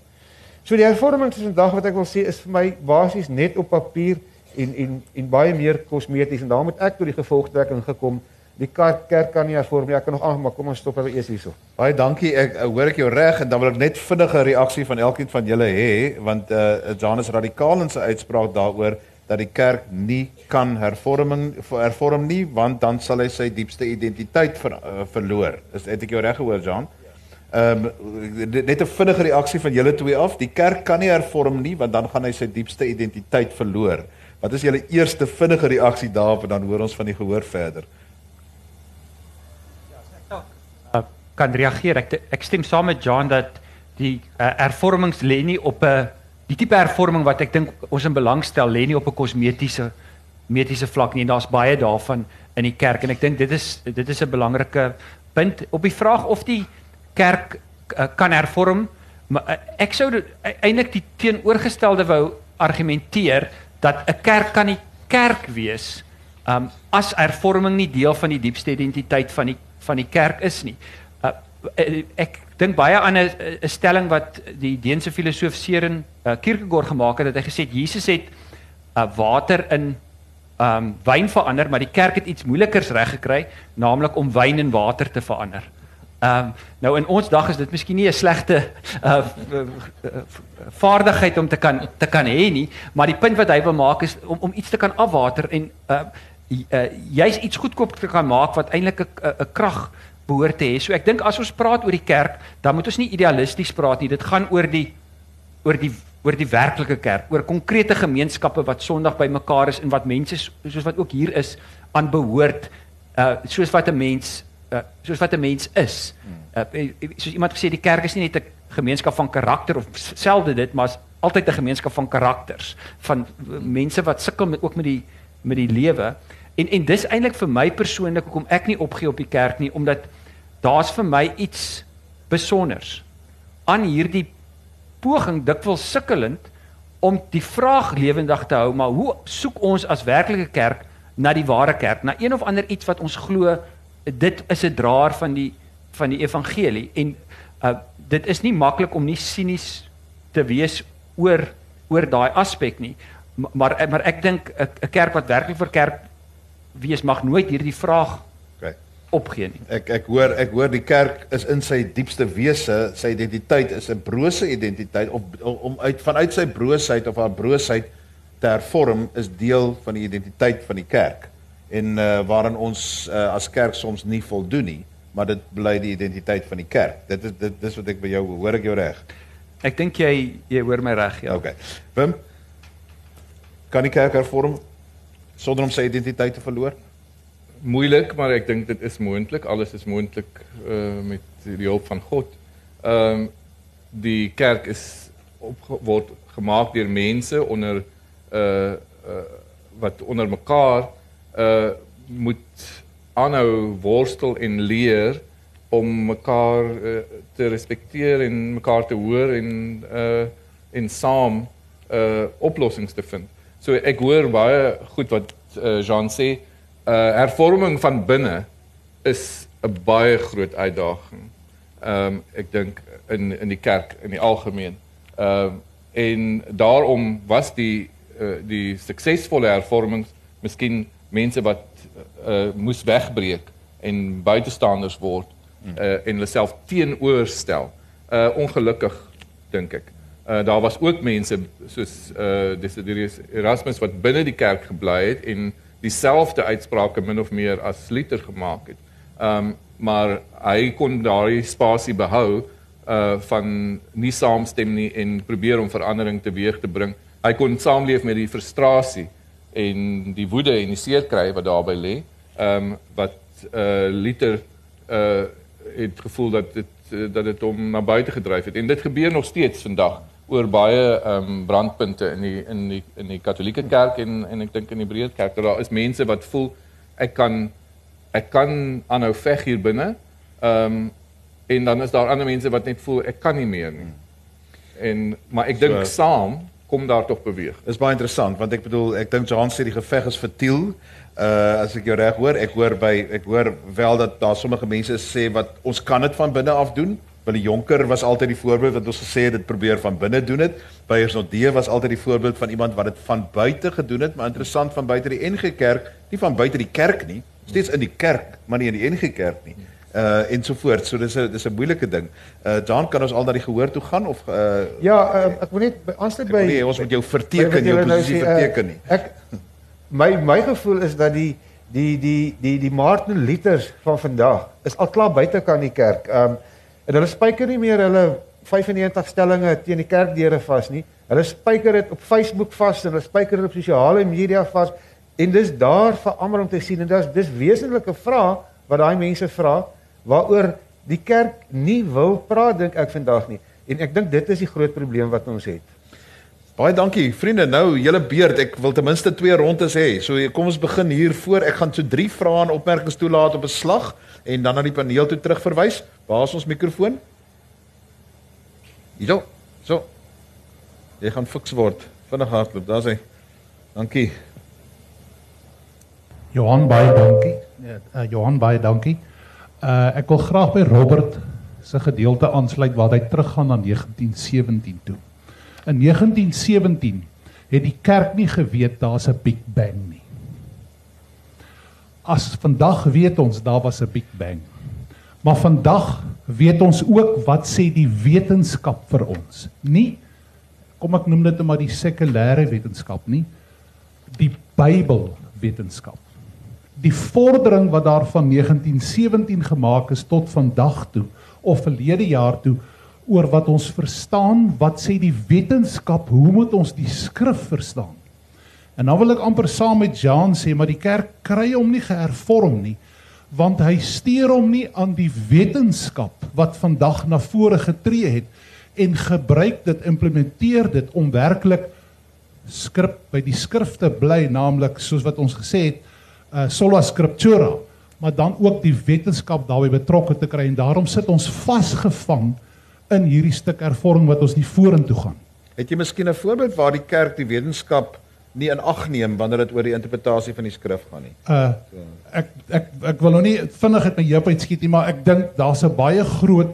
So die hervorming van vandag wat ek wil sê is vir my basies net op papier en en en baie meer kosmeties en daarom het ek tot die gevolgtrekking gekom die kerk, kerk kan nie hervorm nie. Ek kan nog aan, maar kom ons stop eers hierso. Baie dankie. Ek hoor ek jou reg en dan wil ek net vinnige reaksie van elkeen van julle hê want eh uh, Janus radikaal in sy uitspraak daaroor dat die kerk nie kan hervorming hervorm nie want dan sal hy sy diepste identiteit ver, uh, verloor. Is het ek jou reg gehoor, Jan? Ehm um, net 'n vinnige reaksie van julle twee af. Die kerk kan nie hervorm nie want dan gaan hy sy diepste identiteit verloor. Wat is julle eerste vinnige reaksie daarop en dan hoor ons van die gehoor verder. Uh, kan reageer. Ek ek stem saam met John dat die uh, hervormings lê nie op 'n die tipe hervorming wat ek dink ons in belang stel lê nie op 'n kosmetiese mediese vlak nie. Daar's baie daarvan in die kerk en ek dink dit is dit is 'n belangrike punt op die vraag of die kerk uh, kan hervorm. Maar uh, ek sou e-, eintlik die teenoorgestelde wou argumenteer dat 'n kerk kan nie kerk wees um as hervorming nie deel van die diepste identiteit van die van die kerk is nie. Uh, ek dink baie aan 'n 'n stelling wat die Deense filosoof Søren uh, Kierkegaard gemaak het dat hy gesê het Jesus het uh, water in um wyn verander, maar die kerk het iets moeilikers reg gekry, naamlik om wyn in water te verander. Um, nou in ons dag is dit miskien nie 'n slegte uh vaardigheid om te kan te kan hê nie, maar die punt wat hy wil maak is om om iets te kan afwater en uh, uh jy's iets goedkoop te kan maak wat eintlik 'n krag behoort te hê. So ek dink as ons praat oor die kerk, dan moet ons nie idealisties praat nie. Dit gaan oor die oor die oor die werklike kerk, oor konkrete gemeenskappe wat Sondag bymekaar is en wat mense soos wat ook hier is aan behoort uh soos wat 'n mens uh, soos wat 'n mens is. Uh, soos iemand gesê die kerk is nie net 'n gemeenskap van karakter of selde dit, maar is altyd 'n gemeenskap van karakters, van mense wat sukkel met ook met die met die lewe. En en dis eintlik vir my persoonlik hoekom ek nie opgee op die kerk nie, omdat daar's vir my iets besonders aan hierdie poging dikwels sukkelend om die vraag lewendig te hou, maar hoe soek ons as werklike kerk na die ware kerk, na een of ander iets wat ons glo dit is 'n draer van die van die evangelie. En uh dit is nie maklik om nie sinies te wees oor oor daai aspek nie. Maar maar ek dink 'n kerk wat werklik vir kerk wees mag nooit hierdie vraag okay. opgee nie ek ek hoor ek hoor die kerk is in sy diepste wese sy identiteit is 'n brose identiteit of om uit vanuit sy broosheid of haar broosheid te hervorm is deel van die identiteit van die kerk en uh, waarin ons uh, as kerk soms nie voldoen nie, maar dit bly die identiteit van die kerk. Dit is dit dis wat ek by jou hoor ek jou reg. Ek dink jy jy hoor my reg, ja. Okay. Wim kan die kerk hervorm sonder om sy identiteit te verloor? Moeilik, maar ek dink dit is moontlik. Alles is moontlik uh, met die hulp van God. Ehm um, die kerk is op word gemaak deur mense onder uh, uh wat onder mekaar uh moet aanhou worstel en leer om mekaar uh, te respekteer en mekaar te hoor en uh en saam uh oplossings te vind. So ek hoor baie goed wat uh, Jean sê, uh hervorming van binne is 'n baie groot uitdaging. Ehm um, ek dink in in die kerk in die algemeen. Ehm um, en daarom was die uh, die suksesvolle hervormings miskien mense wat uh, moes wegbreek en buitestanders word uh, en hulle self teenoor stel. Uh ongelukkig dink ek. Uh daar was ook mense soos uh Desiderius Erasmus wat binne die kerk gebly het en dieselfde uitsprake min of meer as Luther gemaak het. Um maar hy kon daardie spasie behou uh van nie saamstem nie en probeer om verandering teweeg te bring. Hy kon saamleef met die frustrasie en die woede en die seerkry wat daarbey lê. Um wat uh Luther uh het gevoel dat dit dat dit hom na buite gedryf het en dit gebeur nog steeds vandag oor baie ehm um, brandpunte in die in die in die Katolieke Kerk en en ek dink in die breër kerk dat daar is mense wat voel ek kan ek kan aanhou veg hier binne. Ehm um, en dan is daar ander mense wat net voel ek kan nie meer nie. En maar ek dink so, saam kom daar tog beweeg. Dis baie interessant want ek bedoel ek dink Johan sê die geveg is vertiel. Uh as ek jou reg hoor, ek hoor by ek hoor wel dat daar sommige mense sê wat ons kan dit van binne af doen. Wil die Jonker was altyd die voorbeeld wat ons gesê het dit probeer van binne doen dit. By Ersnodee was altyd die voorbeeld van iemand wat dit van buite gedoen het, maar interessant van buite die NG Kerk, nie van buite die kerk nie, steeds in die kerk, maar nie in die NG Kerk nie. Uh en so dis 'n dis 'n moeilike ding. Uh John, kan ons al na die gehoor toe gaan of uh Ja, uh, ek wil net aansluit by Nee, ons moet jou verteken, jou posisie nou verteken nie. Uh, ek my my gevoel is dat die die die die die Martin Luthers van vandag is al klaar buite kan die kerk. Um en hulle spyker nie meer hulle 95 stellings teen die kerkdeure vas nie. Hulle spyker dit op Facebook vas en hulle spyker dit op sosiale media vas en dis daar vir almal om te sien en dis dis wesenlike vrae wat daai mense vra waaroor die kerk nie wil praat dink ek vandag nie. En ek dink dit is die groot probleem wat ons het. Baie dankie vriende. Nou julle beurt. Ek wil ten minste twee rondes hê. So kom ons begin hier voor. Ek gaan so drie vrae en opmerkings toelaat op 'n slag en dan na die paneel toe terugverwys. Waar is ons mikrofoon? Hierso. So. Jy gaan fiks word. Vinnig hardloop. Daar's hy. Dankie. Johan baie dankie. Ja, uh, Johan baie dankie. Uh ek wil graag by Robert se gedeelte aansluit waar hy teruggaan na 1917 toe. In 1917 het die kerk nie geweet daar's 'n Big Bang nie. As vandag weet ons daar was 'n Big Bang. Maar vandag weet ons ook wat sê die wetenskap vir ons. Nie kom ek noem dit net maar die sekulêre wetenskap nie. Die Bybel wetenskap. Die vordering wat daar van 1917 gemaak is tot vandag toe of verlede jaar toe oor wat ons verstaan, wat sê die wetenskap, hoe moet ons die skrif verstaan? En dan wil ek amper saam met Jan sê, maar die kerk kry hom nie gehervorm nie, want hy steur hom nie aan die wetenskap wat vandag na vore getree het en gebruik dit, implementeer dit om werklik skrif by die skrifte bly, naamlik soos wat ons gesê het, uh, sola scriptura, maar dan ook die wetenskap daarbey betrokke te kry en daarom sit ons vasgevang in hierdie stuk hervorming wat ons nie vorentoe gaan. Het jy miskien 'n voorbeeld waar die kerk die wetenskap nie in ag neem wanneer dit oor die interpretasie van die skrif gaan nie? Uh ek ek ek wil nou nie vinnig uit my heup uitskiet nie, maar ek dink daar's 'n baie groot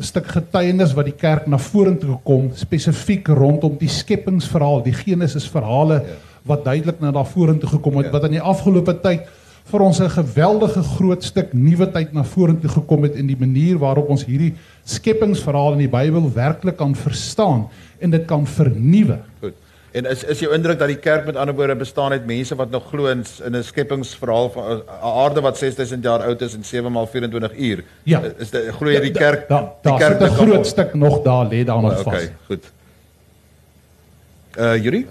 stuk getuienis wat die kerk na vorentoe gekom spesifiek rondom die skepingsverhaal, die Genesis verhale ja. wat duidelik na daar vorentoe gekom het ja. wat in die afgelope tyd vir ons 'n geweldige groot stuk nuwe tyd na vorentoe gekom het in die manier waarop ons hierdie skepingsverhaal in die Bybel werklik kan verstaan en dit kan vernuwe. Goed. En is is jou indruk dat die kerk met ander woorde bestaan uit mense wat nog glo in in 'n skepingsverhaal van 'n aarde wat 6000 jaar oud is en 7 maal 24 uur? Ja. Is dit glo jy die kerk da, da, die kerk het 'n groot stuk nog daar lê daar nog oh, vas. Okay, goed. Uh Yuri?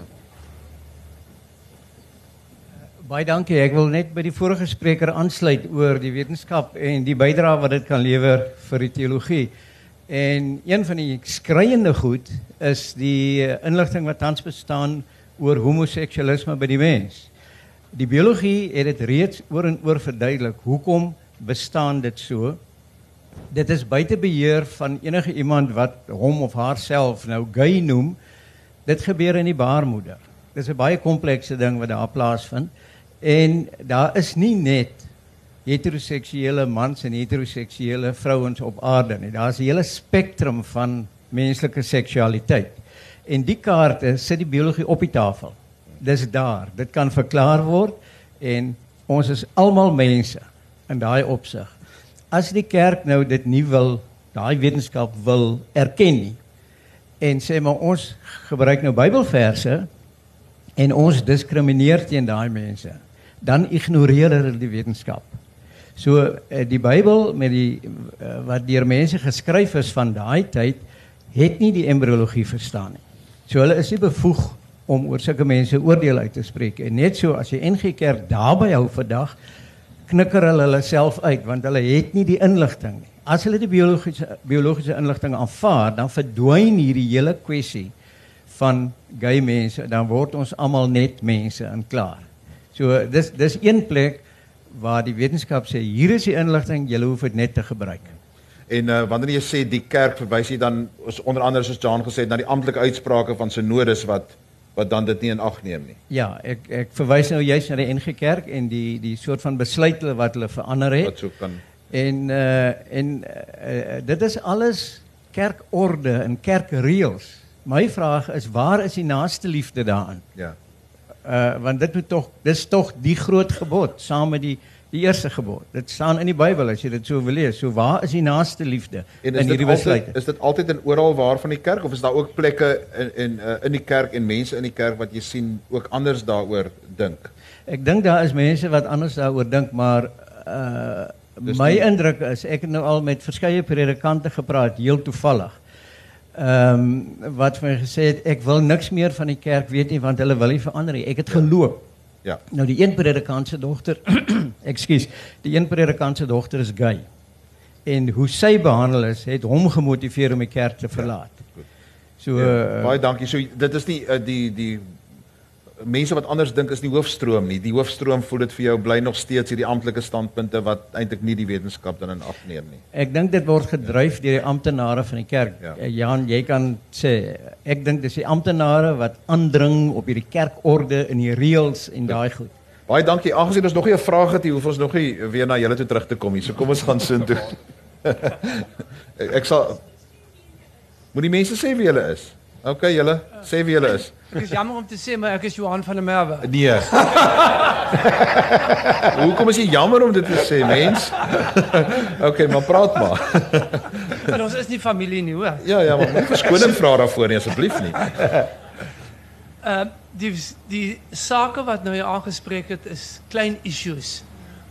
Baie dankie. Ek wil net by die vorige spreker aansluit oor die wetenskap en die bydrae wat dit kan lewer vir die teologie. En een van die skreiende goed is die inligting wat tans bestaan oor homoseksualisme by die mens. Die biologie het dit reeds oor en oor. Hoekom bestaan dit so? Dit is buite beheer van enige iemand wat hom of haarself nou gay noem. Dit gebeur in die baarmoeder. Dis 'n baie komplekse ding wat daar plaasvind. En daar is nie net heteroseksuele mans en heteroseksuele vrouens op aarde nie. Daar's 'n hele spektrum van menslike seksualiteit. En die kaarte sit die biologie op die tafel. Dis daar. Dit kan verklaar word en ons is almal mense in daai opsig. As die kerk nou dit nie wil, daai wetenskap wil erken nie en sê maar ons gebruik nou Bybelverse en ons diskrimineer teen daai mense, dan ignoreer hulle die wetenskap. So eh, die Bybel met die uh, wat deur mense geskryf is van daai tyd het nie die embriologie verstaan nie. So hulle is nie bevoeg om oor sulke mense oordeel uit te spreek en net so as jy NG Kerk daarby hou vandag knikker hulle hulle self uit want hulle het nie die inligting nie. As hulle die biologiese biologiese inligting aanvaar, dan verdwyn hierdie hele kwessie van gay mense, dan word ons almal net mense en klaar. So dis dis een plek waar die wetenskap sê hier is die inligting, jy hoef dit net te gebruik. En uh, wanneer jy sê die kerk verwys jy dan is onder andere soos John gesê het na die amptelike uitsprake van synodes wat wat dan dit nie in ag neem nie. Ja, ek ek verwys nou juist na die NG Kerk en die die soort van besluite wat hulle verander het. Wat so kan En uh en uh, dit is alles kerkorde en kerkreëls. My vraag is waar is die naaste liefde daarin? ja. Uh want dit moet tog dis tog die groot gebod saam met die die eerste gebod. Dit staan in die Bybel as jy dit so wil lees. So waar is die naaste liefde En in is dit hierdie altyd besluite? is dit altyd in oral waar van die kerk of is daar ook plekke in in uh, in die kerk en mense in die kerk wat jy sien ook anders daaroor dink? Ek dink daar is mense wat anders daaroor dink, maar uh Dis my nie- indruk is ek het nou al met verskeie predikante gepraat heel toevallig. Ehm um, wat vir my gesê het ek wil niks meer van die kerk weet nie want hulle wil nie verander nie. Ek het geloop. Ja. Nou die een predikant se dogter, ekskuus, die een predikant se dogter is gay. En hoe sy behandel is, het hom gemotiveer om die kerk te verlaat. So ja. uh, Baie dankie. So dit is nie uh, die die mense wat anders dink is nie hoofstroom nie. Die hoofstroom voel dit vir jou bly nog steeds hierdie amptelike standpunte wat eintlik nie die wetenskap dan in ag neem nie. Ek dink dit word gedryf deur die amptenare van die kerk. Ja. Ja. Jan, jy kan sê ek dink dis die amptenare wat aandring op hierdie kerkorde en die reëls en daai goed. Baie dankie. Aangesien ons nog nie 'n vraag het, hier, hoef ons nog nie weer na julle toe terug te kom nie. So kom ons gaan sin toe. ek, sal Moet die mense sê wie julle is? OK, julle sê wie julle is. Ek is jammer om te sê, maar ek is Johan van der Merwe. Nee. Hoekom is jy jammer om dit te sê, mens? OK, maar praat maar. Maar ons is nie familie nie, hoor. Ja, ja, maar verskoning vra daarvoor nie asseblief nie. Uh die die sake wat nou hier aangespreek het is klein issues.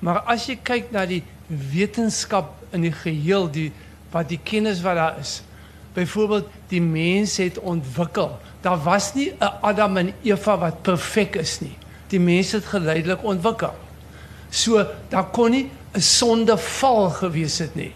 Maar as jy kyk na die wetenskap in die geheel, die wat die kennis wat daar is. Byvoorbeeld die mens het ontwikkel. Daar was nie 'n Adam en Eva wat perfek is nie. Die mens het geleidelik ontwikkel. So daar kon nie 'n sondeval gewees het nie.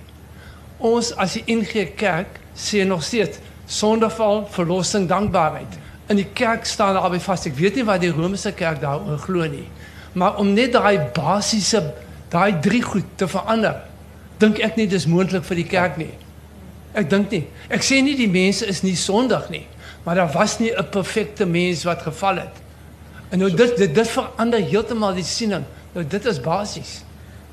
Ons as die NG Kerk sê nog steeds sondeval, verlossing, dankbaarheid. In die kerk staan daar albei vas. Ek weet nie wat die Romeinse kerk daaroor glo nie. Maar om net daai basiese daai drie goed te verander, dink ek nie dis moontlik vir die kerk nie. Ek dink nie. Ek sê nie die mense is nie sondig nie, maar daar was nie 'n perfekte mens wat geval het. En nou dit dit, dit verander heeltemal die siening. Nou dit is basies.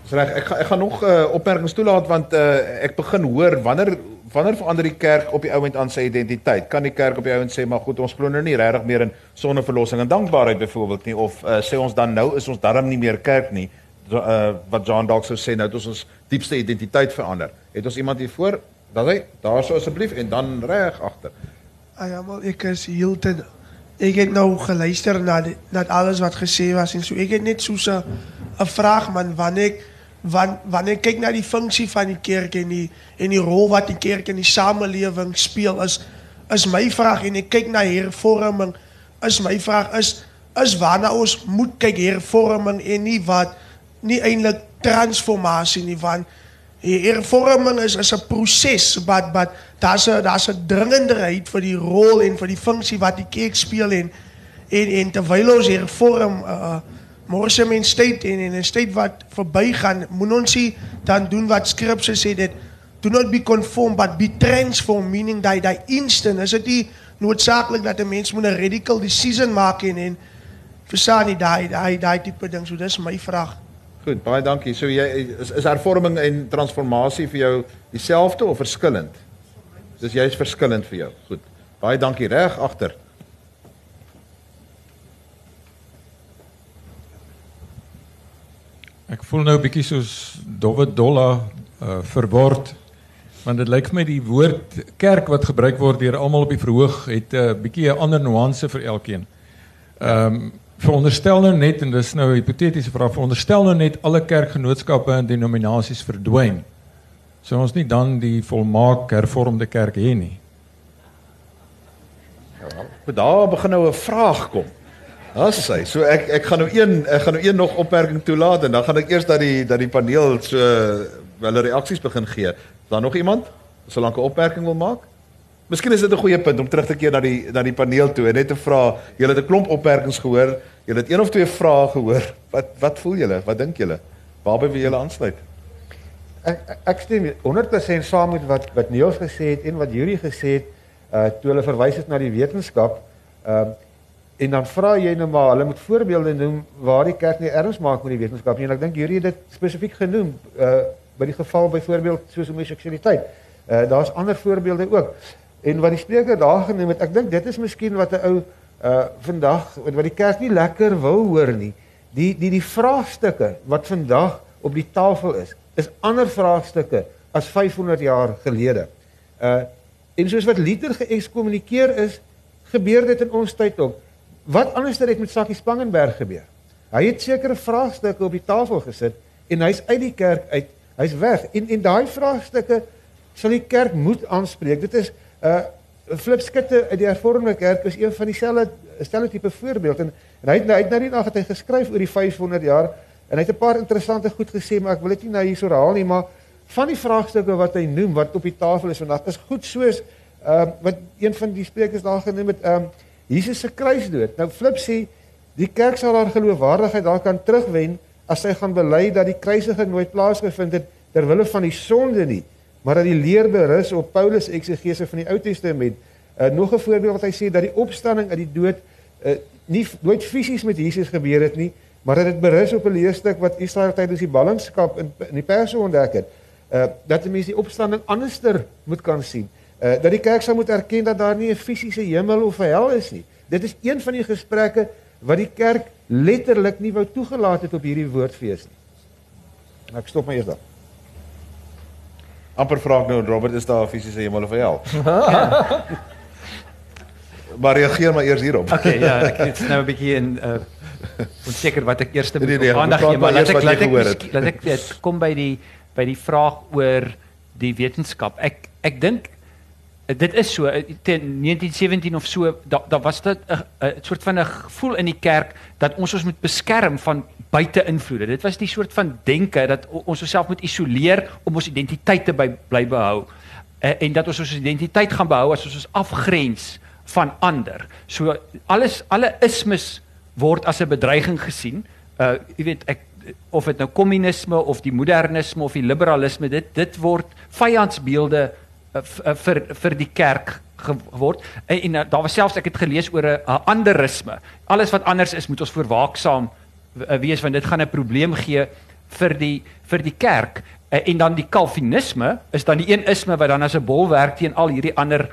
Dis reg. Ek gaan ek gaan nog uh, opmerkings toelaat want uh, ek begin hoor wanneer wanneer verander die kerk op die ouend aan sy identiteit? Kan die kerk op die ouend sê maar goed, ons glo nou nie regtig meer in sondeverlossing en dankbaarheid byvoorbeeld nie of uh, sê ons dan nou is ons darm nie meer kerk nie? Uh, wat John dalk sou sê nou het ons ons diepste identiteit verander. Het ons iemand hier voor? Dan hy, daar sou asseblief en dan reg agter. Ah ja, maar ek is heeltyd ek het nou geluister na die, na alles wat gesê was en so ek het net so 'n vraag man wanneer ek wan, wanneer ek kyk na die funksie van die kerk en die en die rol wat die kerk in die samelewing speel is is my vraag en ek kyk na hervorming is my vraag is is waarna ons moet kyk hervorming en nie wat nie eintlik transformasie nie want hervorming is is 'n proses wat wat daar's 'n daar's 'n dringenderheid vir die rol en vir die funksie wat die kerk speel en en en terwyl ons hervorm uh, Môre se mens tyd en en 'n tyd wat verbygaan, moet ons nie dan doen wat skrifte sê dit do not be conformed but be transformed meaning dat jy instant is dit nie noodsaaklik dat 'n mens moet 'n radical decision maak en en verstaan nie daai daai daai tipe ding so dis my vraag. Goed, baie dankie. So jy is is hervorming en transformasie vir jou dieselfde of verskillend? Dis jy's verskillend vir jou. Goed. Baie dankie reg agter. Ek voel nou 'n bietjie soos dowwe dolla uh, verword want dit lyk vir my die woord kerk wat gebruik word deur almal op die verhoog het 'n uh, bietjie 'n ander nuance vir elkeen. Ehm um, veronderstel nou net en dis nou 'n hipotetiese vraag veronderstel nou net alle kerkgenootskappe en denominasies verdwyn. Sou ons nie dan die volmaak hervormde kerk hê nie? Ja, daar begin nou 'n vraag kom. Dis hy. So ek ek gaan nou een ek gaan nou een nog opmerking toelaat en dan gaan ek eers dat die dat die paneel so hulle reaksies begin gee. Is daar nog iemand solank 'n opmerking wil maak? Miskien is dit 'n goeie punt om terug te keer na die na die paneel toe en net te vra, julle het 'n klomp opmerkings gehoor, julle het een of twee vrae gehoor. Wat wat voel julle? Wat dink julle? Waarby wil julle aansluit? Ek ek stem 100% saam met wat wat Niels gesê het en wat Yuri gesê het, uh toe hulle verwys het na die wetenskap. Ehm uh, En dan vra jy nou maar, hulle moet voorbeelde noem waar die kerk nie erns maak met die wetenskap nie. En ek dink hierdie het dit spesifiek genoem uh by die geval byvoorbeeld soos homoseksualiteit. Uh daar's ander voorbeelde ook. En wat die spreker daar genoem het, ek dink dit is miskien wat 'n ou uh vandag wat die kerk nie lekker wil hoor nie. Die die die vraagstukke wat vandag op die tafel is, is ander vraagstukke as 500 jaar gelede. Uh en soos wat Luther geëkskommunikeer is, gebeur dit in ons tyd ook. Wat anders het met Sakkie Spangenberg gebeur? Hy het sekere vraagstukke op die tafel gesit en hy's uit die kerk uit. Hy's weg. En en daai vraagstukke sal die kerk moet aanspreek. Dit is uh, Flip Skutte uit die Hervormde Kerk is een van dieselfde stelle tipe voorbeeld en, en hy het nou uit na die dag het hy geskryf oor die 500 jaar en hy het 'n paar interessante goed gesê maar ek wil dit nie nou hier so herhaal nie maar van die vraagstukke wat hy noem wat op die tafel is vandag is goed soos ehm uh, wat een van die sprekers daar genoem het ehm um, Jesus se kruisdood. Nou flip sê die kerk sal haar geloofwaardigheid daar kan terugwen as sy gaan bely dat die kruisiging nooit plaasgevind het ter wille van die sonde nie, maar dat die leer berus op Paulus eksegese van die Ou Testament. Uh, nog 'n voorbeeld wat hy sê dat die opstanding uit die dood uh, nie nooit fisies met Jesus gebeur het nie, maar dat dit berus op 'n leerstuk wat Israel tydens die ballingskap in in die perse ontdek het. Uh dat die mense die opstanding anderster moet kan sien. Uh, dat die kerk sou moet erken dat daar nie 'n fisiese hemel of 'n hel is nie. Dit is een van die gesprekke wat die kerk letterlik nie wou toegelaat het op hierdie woordfees nie. Ek stop my eers daar. Amper vra ek nou Robert is daar 'n fisiese hemel of hel? maar reageer maar eers hierop. Okay, ja, ek het nou 'n bietjie in uh onseker wat ek eers moet Nee, nee, aandag praat gee, maar laat ek laat ek miskien- laat ek dit kom by die by die vraag oor die wetenskap. Ek ek dink eh, dit is so eh, teen 1917 of so daar daar was dit 'n 'n soort van 'n gevoel in die kerk dat ons ons moet beskerm van buite-invloede. Dit was die soort van denke dat ons osself moet isoleer om ons identiteit te by, bly behou. Uh, en dat ons ons identiteit gaan behou as ons ons afgrens van ander. So alles alle ismes word as 'n bedreiging gesien. Uh jy weet ek of dit nou kommunisme of die modernisme of die liberalisme dit dit word vyandsbeelde uh, uh, vir vir die kerk geword. En, en daar was selfs ek het gelees oor 'n uh, anderisme. Alles wat anders is moet ons voorwaaksaam uh, wees want dit gaan 'n probleem gee vir die vir die kerk. Uh, en dan die kalvinisme is dan die een isme wat dan as 'n bolwerk teen al hierdie ander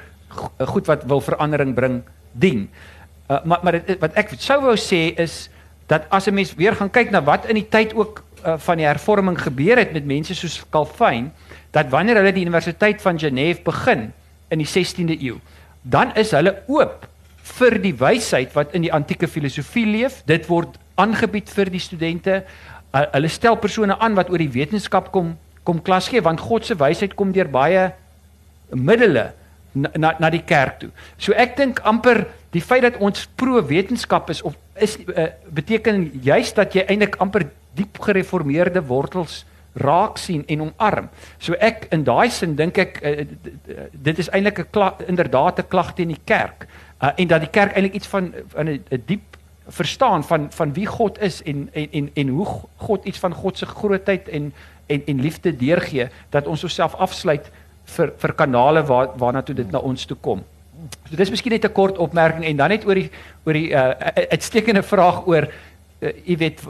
uh, goed wat wil verandering bring dien. Uh, maar maar dit, wat ek sou wou sê is dat as 'n mens weer gaan kyk na wat in die tyd ook uh, van die hervorming gebeur het met mense soos Calvin, dat wanneer hulle die Universiteit van Genève begin in die 16de eeu, dan is hulle oop vir die wysheid wat in die antieke filosofie leef. Dit word aangebied vir die studente. Uh, hulle stel persone aan wat oor die wetenskap kom kom klas gee want God se wysheid kom deur baie middele na na, na die kerk toe. So ek dink amper die feit dat ons pro wetenskap is of is uh, beteken juis dat jy eintlik amper diep gereformeerde wortels raak sien en omarm. So ek in daai sin dink ek uh, dit is eintlik 'n inderdaad 'n klag teen die kerk. Uh, en dat die kerk eintlik iets van van 'n diep verstaan van van wie God is en en en, en hoe God iets van God se grootheid en en en liefde deurgee dat ons osself afsluit vir vir kanale waar waarna toe dit na ons toe kom. So dis miskien net 'n kort opmerking en dan net oor die oor die uh uitstekende vraag oor uh, jy weet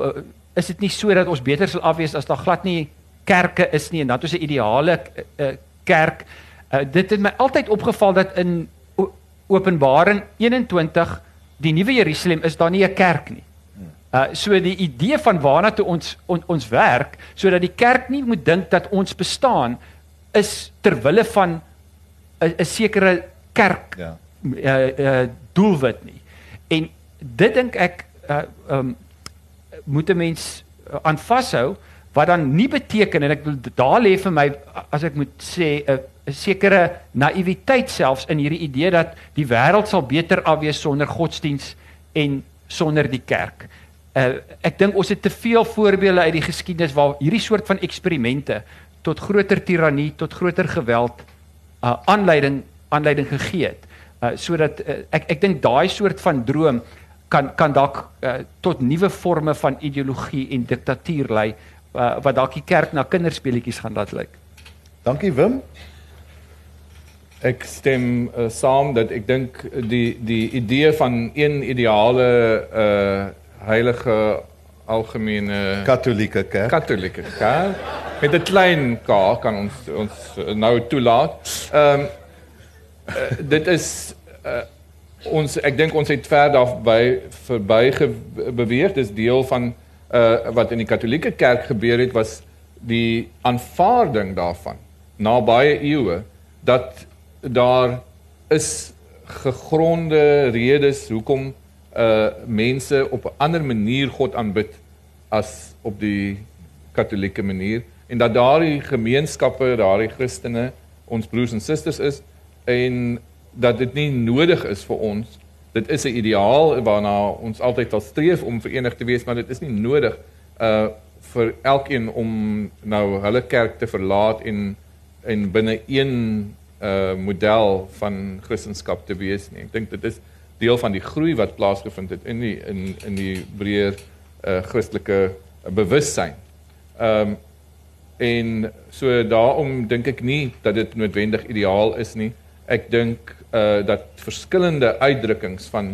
is dit nie so dat ons beter sal afwees as daar glad nie kerke is nie en dat ons 'n ideale uh, kerk uh, dit het my altyd opgeval dat in Openbaring 21 die nuwe Jerusalem is daar nie 'n kerk nie. Uh so die idee van waarna toe ons on, ons werk sodat die kerk nie moet dink dat ons bestaan is ter wille van 'n 'n sekere kerk ja. uh, uh doelwit nie. En dit dink ek uh um moet 'n mens aan vashou wat dan nie beteken en ek daar lê vir my as ek moet sê 'n 'n sekere naïwiteit selfs in hierdie idee dat die wêreld sal beter afwees sonder godsdiens en sonder die kerk. Uh, ek dink ons het te veel voorbeelde uit die geskiedenis waar hierdie soort van eksperimente tot groter tirannie, tot groter geweld uh aanleiding aanleiding gegee het. Uh sodat uh, ek ek dink daai soort van droom kan kan dalk uh, tot nuwe forme van ideologie en diktatuur lei uh, wat dalk die kerk na kinderspeletjies gaan laat lyk. Dankie Wim. Ek stem uh, saam dat ek dink die die idee van een ideale uh heilige algemene katolieke kerk katolieke kerk met 'n klein k kan ons ons nou toelaat. Ehm um, uh, dit is uh, ons ek dink ons het ver daar by verby beweeg. Dis deel van uh wat in die katolieke kerk gebeur het was die aanvaarding daarvan na baie eeue dat daar is gegronde redes hoekom uh mense op 'n ander manier God aanbid as op die katolieke manier en dat daardie gemeenskappe, daardie Christene ons broers en susters is en dat dit nie nodig is vir ons. Dit is 'n ideaal waarna ons altyd wil streef om verenig te wees, maar dit is nie nodig uh vir elkeen om nou hulle kerk te verlaat en en binne een uh model van Christendom te wees nie. Ek dink dit is deel van die groei wat plaasgevind het in die in in die breër uh Christelike bewussyn. Ehm um, en so daarom dink ek nie dat dit noodwendig ideaal is nie. Ek dink uh dat verskillende uitdrukkings van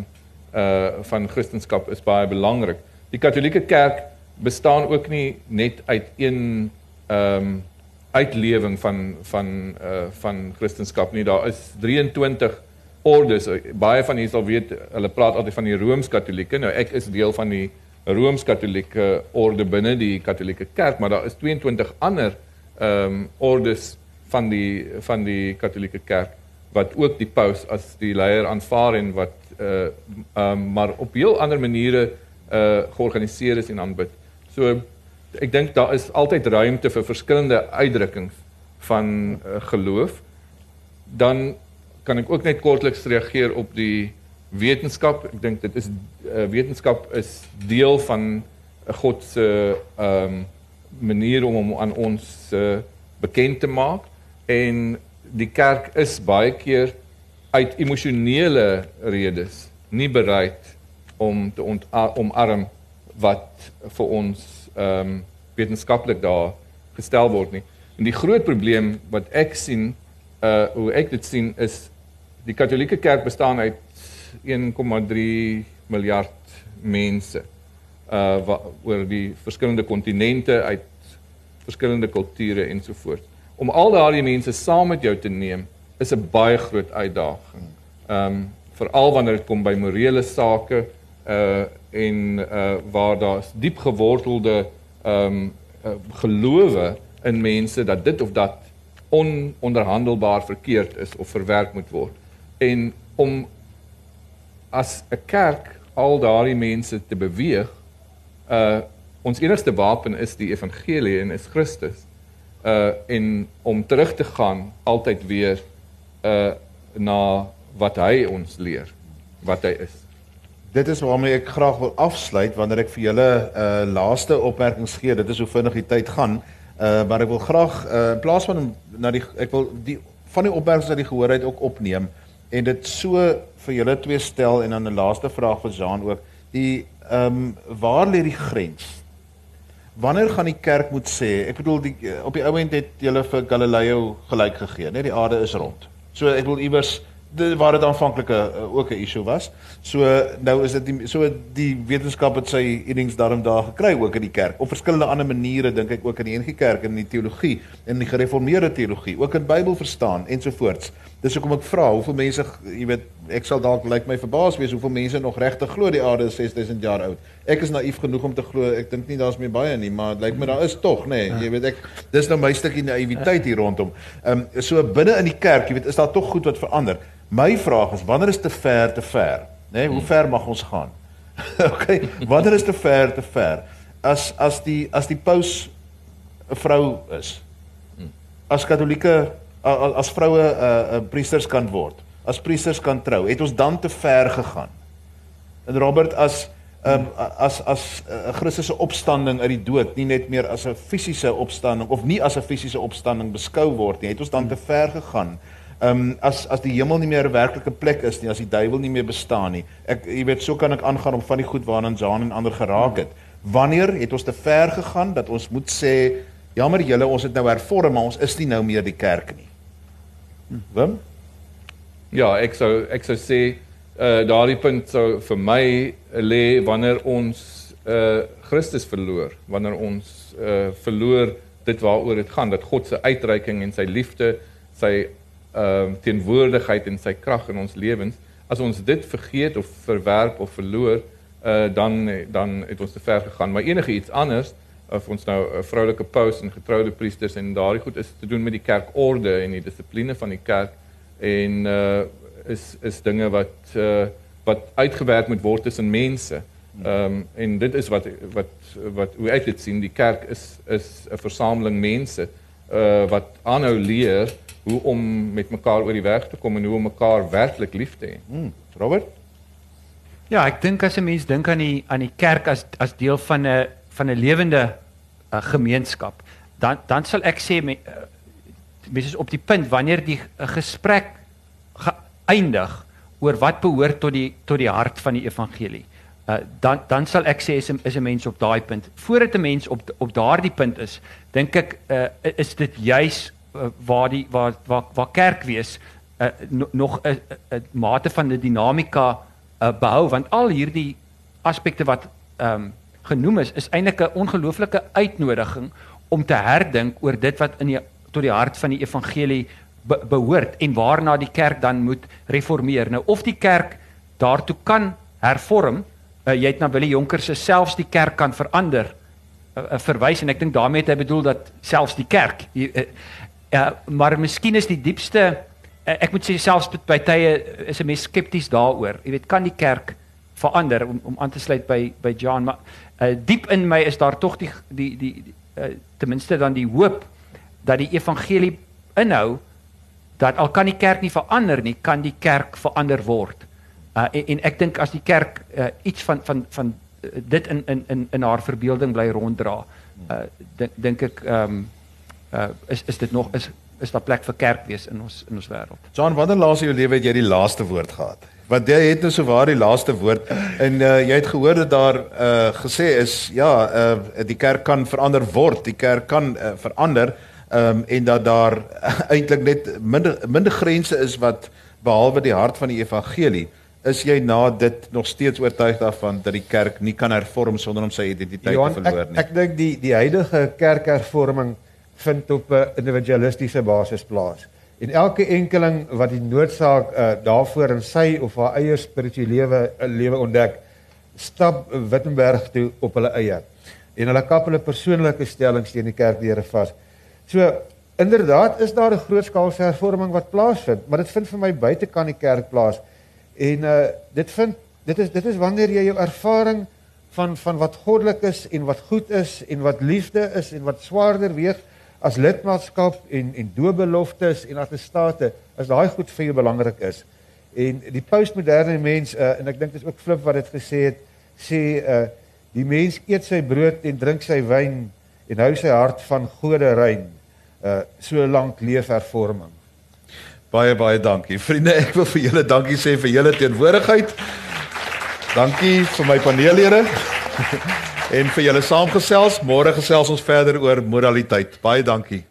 uh van Christendom is baie belangrik. Die Katolieke Kerk bestaan ook nie net uit een ehm um, uitlewing van van uh van Christendom nie. Daar is 23 ordes. Baie van julle sal weet, hulle praat altyd van die Rooms-Katolieke. Nou ek is deel van die Rooms-Katolieke orde binne die Katolieke Kerk, maar daar is 22 ander ehm um, ordes van die van die Katolieke Kerk wat ook die paus as die leier aanvaar en wat uh um, maar op heel ander maniere uh georganiseer is en aanbid. So ek dink daar is altyd ruimte vir verskillende uitdrukkings van uh, geloof. Dan kan ek ook net kortliks reageer op die wetenskap. Ek dink dit is uh, wetenskap is deel van God se ehm um, manier om hom aan ons uh, bekend te maak en die kerk is baie keer uit emosionele redes nie bereid om te omarm wat vir ons ehm um, wetenskaplik daar gestel word nie. En die groot probleem wat ek sien, uh hoe ek dit sien is die Katolieke Kerk bestaan uit 1,3 miljard mense uh wat oor die verskillende kontinente uit verskillende kulture ensovoorts. Om al daardie mense saam met jou te neem is 'n baie groot uitdaging. Ehm um, veral wanneer dit kom by morele sake uh en uh waar daar diep gewortelde ehm um, uh, gelowe in mense dat dit of dat ononderhandelbaar verkeerd is of verwerk moet word. En om as 'n kerk al daardie mense te beweeg, uh ons enigste wapen is die evangelie en is Christus. Uh en om terug te gaan altyd weer uh na wat hy ons leer, wat hy is dit is waarmee ek graag wil afsluit wanneer ek vir julle uh laaste opmerkings gee. Dit is hoe vinnig die tyd gaan. Uh maar ek wil graag uh in plaas van na die ek wil die van die opmerkings wat jy gehoor het ook opneem en dit so vir julle twee stel en dan 'n laaste vraag vir Jean ook. Die ehm um, waar lê die grens? Wanneer gaan die kerk moet sê, ek bedoel die op die ou end het julle vir Galileo gelyk gegee, net die aarde is rond. So ek wil iewers waar dit aanvanklik uh, ook 'n issue was. So nou is dit die so die wetenskap het sy innings daarom daar gekry ook in die kerk op verskillende ander maniere dink ek ook in die NG Kerk in die teologie en die gereformeerde teologie, ook in Bybel verstaan ensovoorts. Dis hoekom ek vra hoeveel mense jy weet ek sal dalk lyk like my verbaas wees hoeveel mense nog regtig glo die aarde is 6000 jaar oud. Ek is naïef genoeg om te glo ek dink nie daar's meer baie nie, maar dit lyk my daar is tog nê. Nee, jy weet ek dis nou my stukkie naïwiteit hier rondom. Ehm um, so binne in die kerk, jy weet is daar tog goed wat verander. My vraag is wanneer is te ver te ver? Nê, nee, hoe ver mag ons gaan? okay, wanneer is te ver te ver? As as die as die paus 'n vrou is. As katolieke as vroue 'n uh, uh, priesters kan word. As priesters kan trou, het ons dan te ver gegaan. En Robert as um, as as 'n uh, Christus se opstanding uit die dood nie net meer as 'n fisiese opstanding of nie as 'n fisiese opstanding beskou word nie, het ons dan te ver gegaan Ehm um, as as die hemel nie meer 'n werklike plek is nie, as die duiwel nie meer bestaan nie. Ek jy weet, so kan ek aangaan om van die goed waarna Jean en ander geraak het. Wanneer het ons te ver gegaan dat ons moet sê, jammer julle, ons het nou hervorm, maar ons is nie nou meer die kerk nie. Wim? Ja, ek sou ek sou sê uh daardie punt sou vir my lê wanneer ons uh Christus verloor, wanneer ons uh verloor dit waaroor dit gaan, dat God se uitreiking en sy liefde, sy ehm uh, teenwoordigheid en sy krag in ons lewens. As ons dit vergeet of verwerp of verloor, uh dan dan het ons te ver gegaan. Maar enige iets anders of ons nou 'n vroulike paus en getroude priesters en daardie goed is te doen met die kerkorde en die dissipline van die kerk en uh is is dinge wat uh wat uitgewerk moet word tussen mense. Ehm um, en dit is wat wat wat hoe ek dit sien, die kerk is is 'n versameling mense uh wat aanhou leer hoe om met mekaar oor die weg te kom en hoe om mekaar werklik lief te hê. Hmm. Robert? Ja, ek dink as 'n mens dink aan die aan die kerk as as deel van 'n van 'n lewende uh, gemeenskap, dan dan sal ek sê me, uh, mense is op die punt wanneer die uh, gesprek geëindig oor wat behoort tot die tot die hart van die evangelie. Uh, dan dan sal ek sê is 'n is 'n mens op daai punt. Voordat 'n mens op op daardie punt is, dink ek uh, is dit juis uh, waar die waar waar waar kerk wees uh, nog 'n uh, uh, mate van die dinamika uh, behou want al hierdie aspekte wat ehm um, genoem is is eintlik 'n ongelooflike uitnodiging om te herdink oor dit wat in die tot die hart van die evangelie be, behoort en waarna die kerk dan moet reformeer. Nou of die kerk daartoe kan hervorm, uh, jy het na Willie Jonker se selfs die kerk kan verander. Uh, uh, verwys en ek dink daarmee het hy bedoel dat selfs die kerk uh, Ja, maar miskien is die diepste eh, ek moet sê selfs by tye is 'n mens skepties daaroor. Jy weet, kan die kerk verander om om aan te sluit by by John, maar uh, diep in my is daar tog die die die, die uh, ten minste dan die hoop dat die evangelie inhou dat al kan die kerk nie verander nie, kan die kerk verander word. Uh, en, en ek dink as die kerk uh, iets van van van dit in in in in haar verbeelding bly ronddra, uh, dink dink ek ehm um, uh, is is dit nog is is daar plek vir kerk wees in ons in ons wêreld. John, wanneer laas in jou lewe het jy die laaste woord gehad? Want jy het nou so waar die laaste woord en uh, jy het gehoor dat daar uh, gesê is ja, uh, die kerk kan verander word, die kerk kan uh, verander um, en dat daar eintlik net minder minder grense is wat behalwe die hart van die evangelie is jy na dit nog steeds oortuig daarvan dat die kerk nie kan hervorm sonder om sy identiteit Johan, te verloor nie. Ek ek dink die die huidige kerkhervorming vind op 'n individualistiese basis plaas. En elke enkeling wat die noodsaak uh, daarvoor in sy of haar eie spirituele uh, lewe ontdek, stap Wittenberg toe op hulle eie. En hulle kap hulle persoonlike stellings teen die kerkdeure vas. So inderdaad is daar 'n grootskaalse hervorming wat plaasvind, maar dit vind vir my buite kan die kerk plaas. En uh dit vind dit is dit is wanneer jy jou ervaring van van wat goddelik is en wat goed is en wat liefde is en wat swaarder weeg as lidmaatskap en en doopbeloftes en attestate as daai goed vir jou belangrik is. En die postmoderne mens uh, en ek dink dit is ook Flip wat dit gesê het, sê uh die mens eet sy brood en drink sy wyn en hou sy hart van gode rein. Uh so lank leef hervorming. Baie baie dankie. Vriende, ek wil vir julle dankie sê vir julle teenwoordigheid. Dankie vir my paneellede. en vir julle saamgesels. Môre gesels ons verder oor moraliteit. Baie dankie.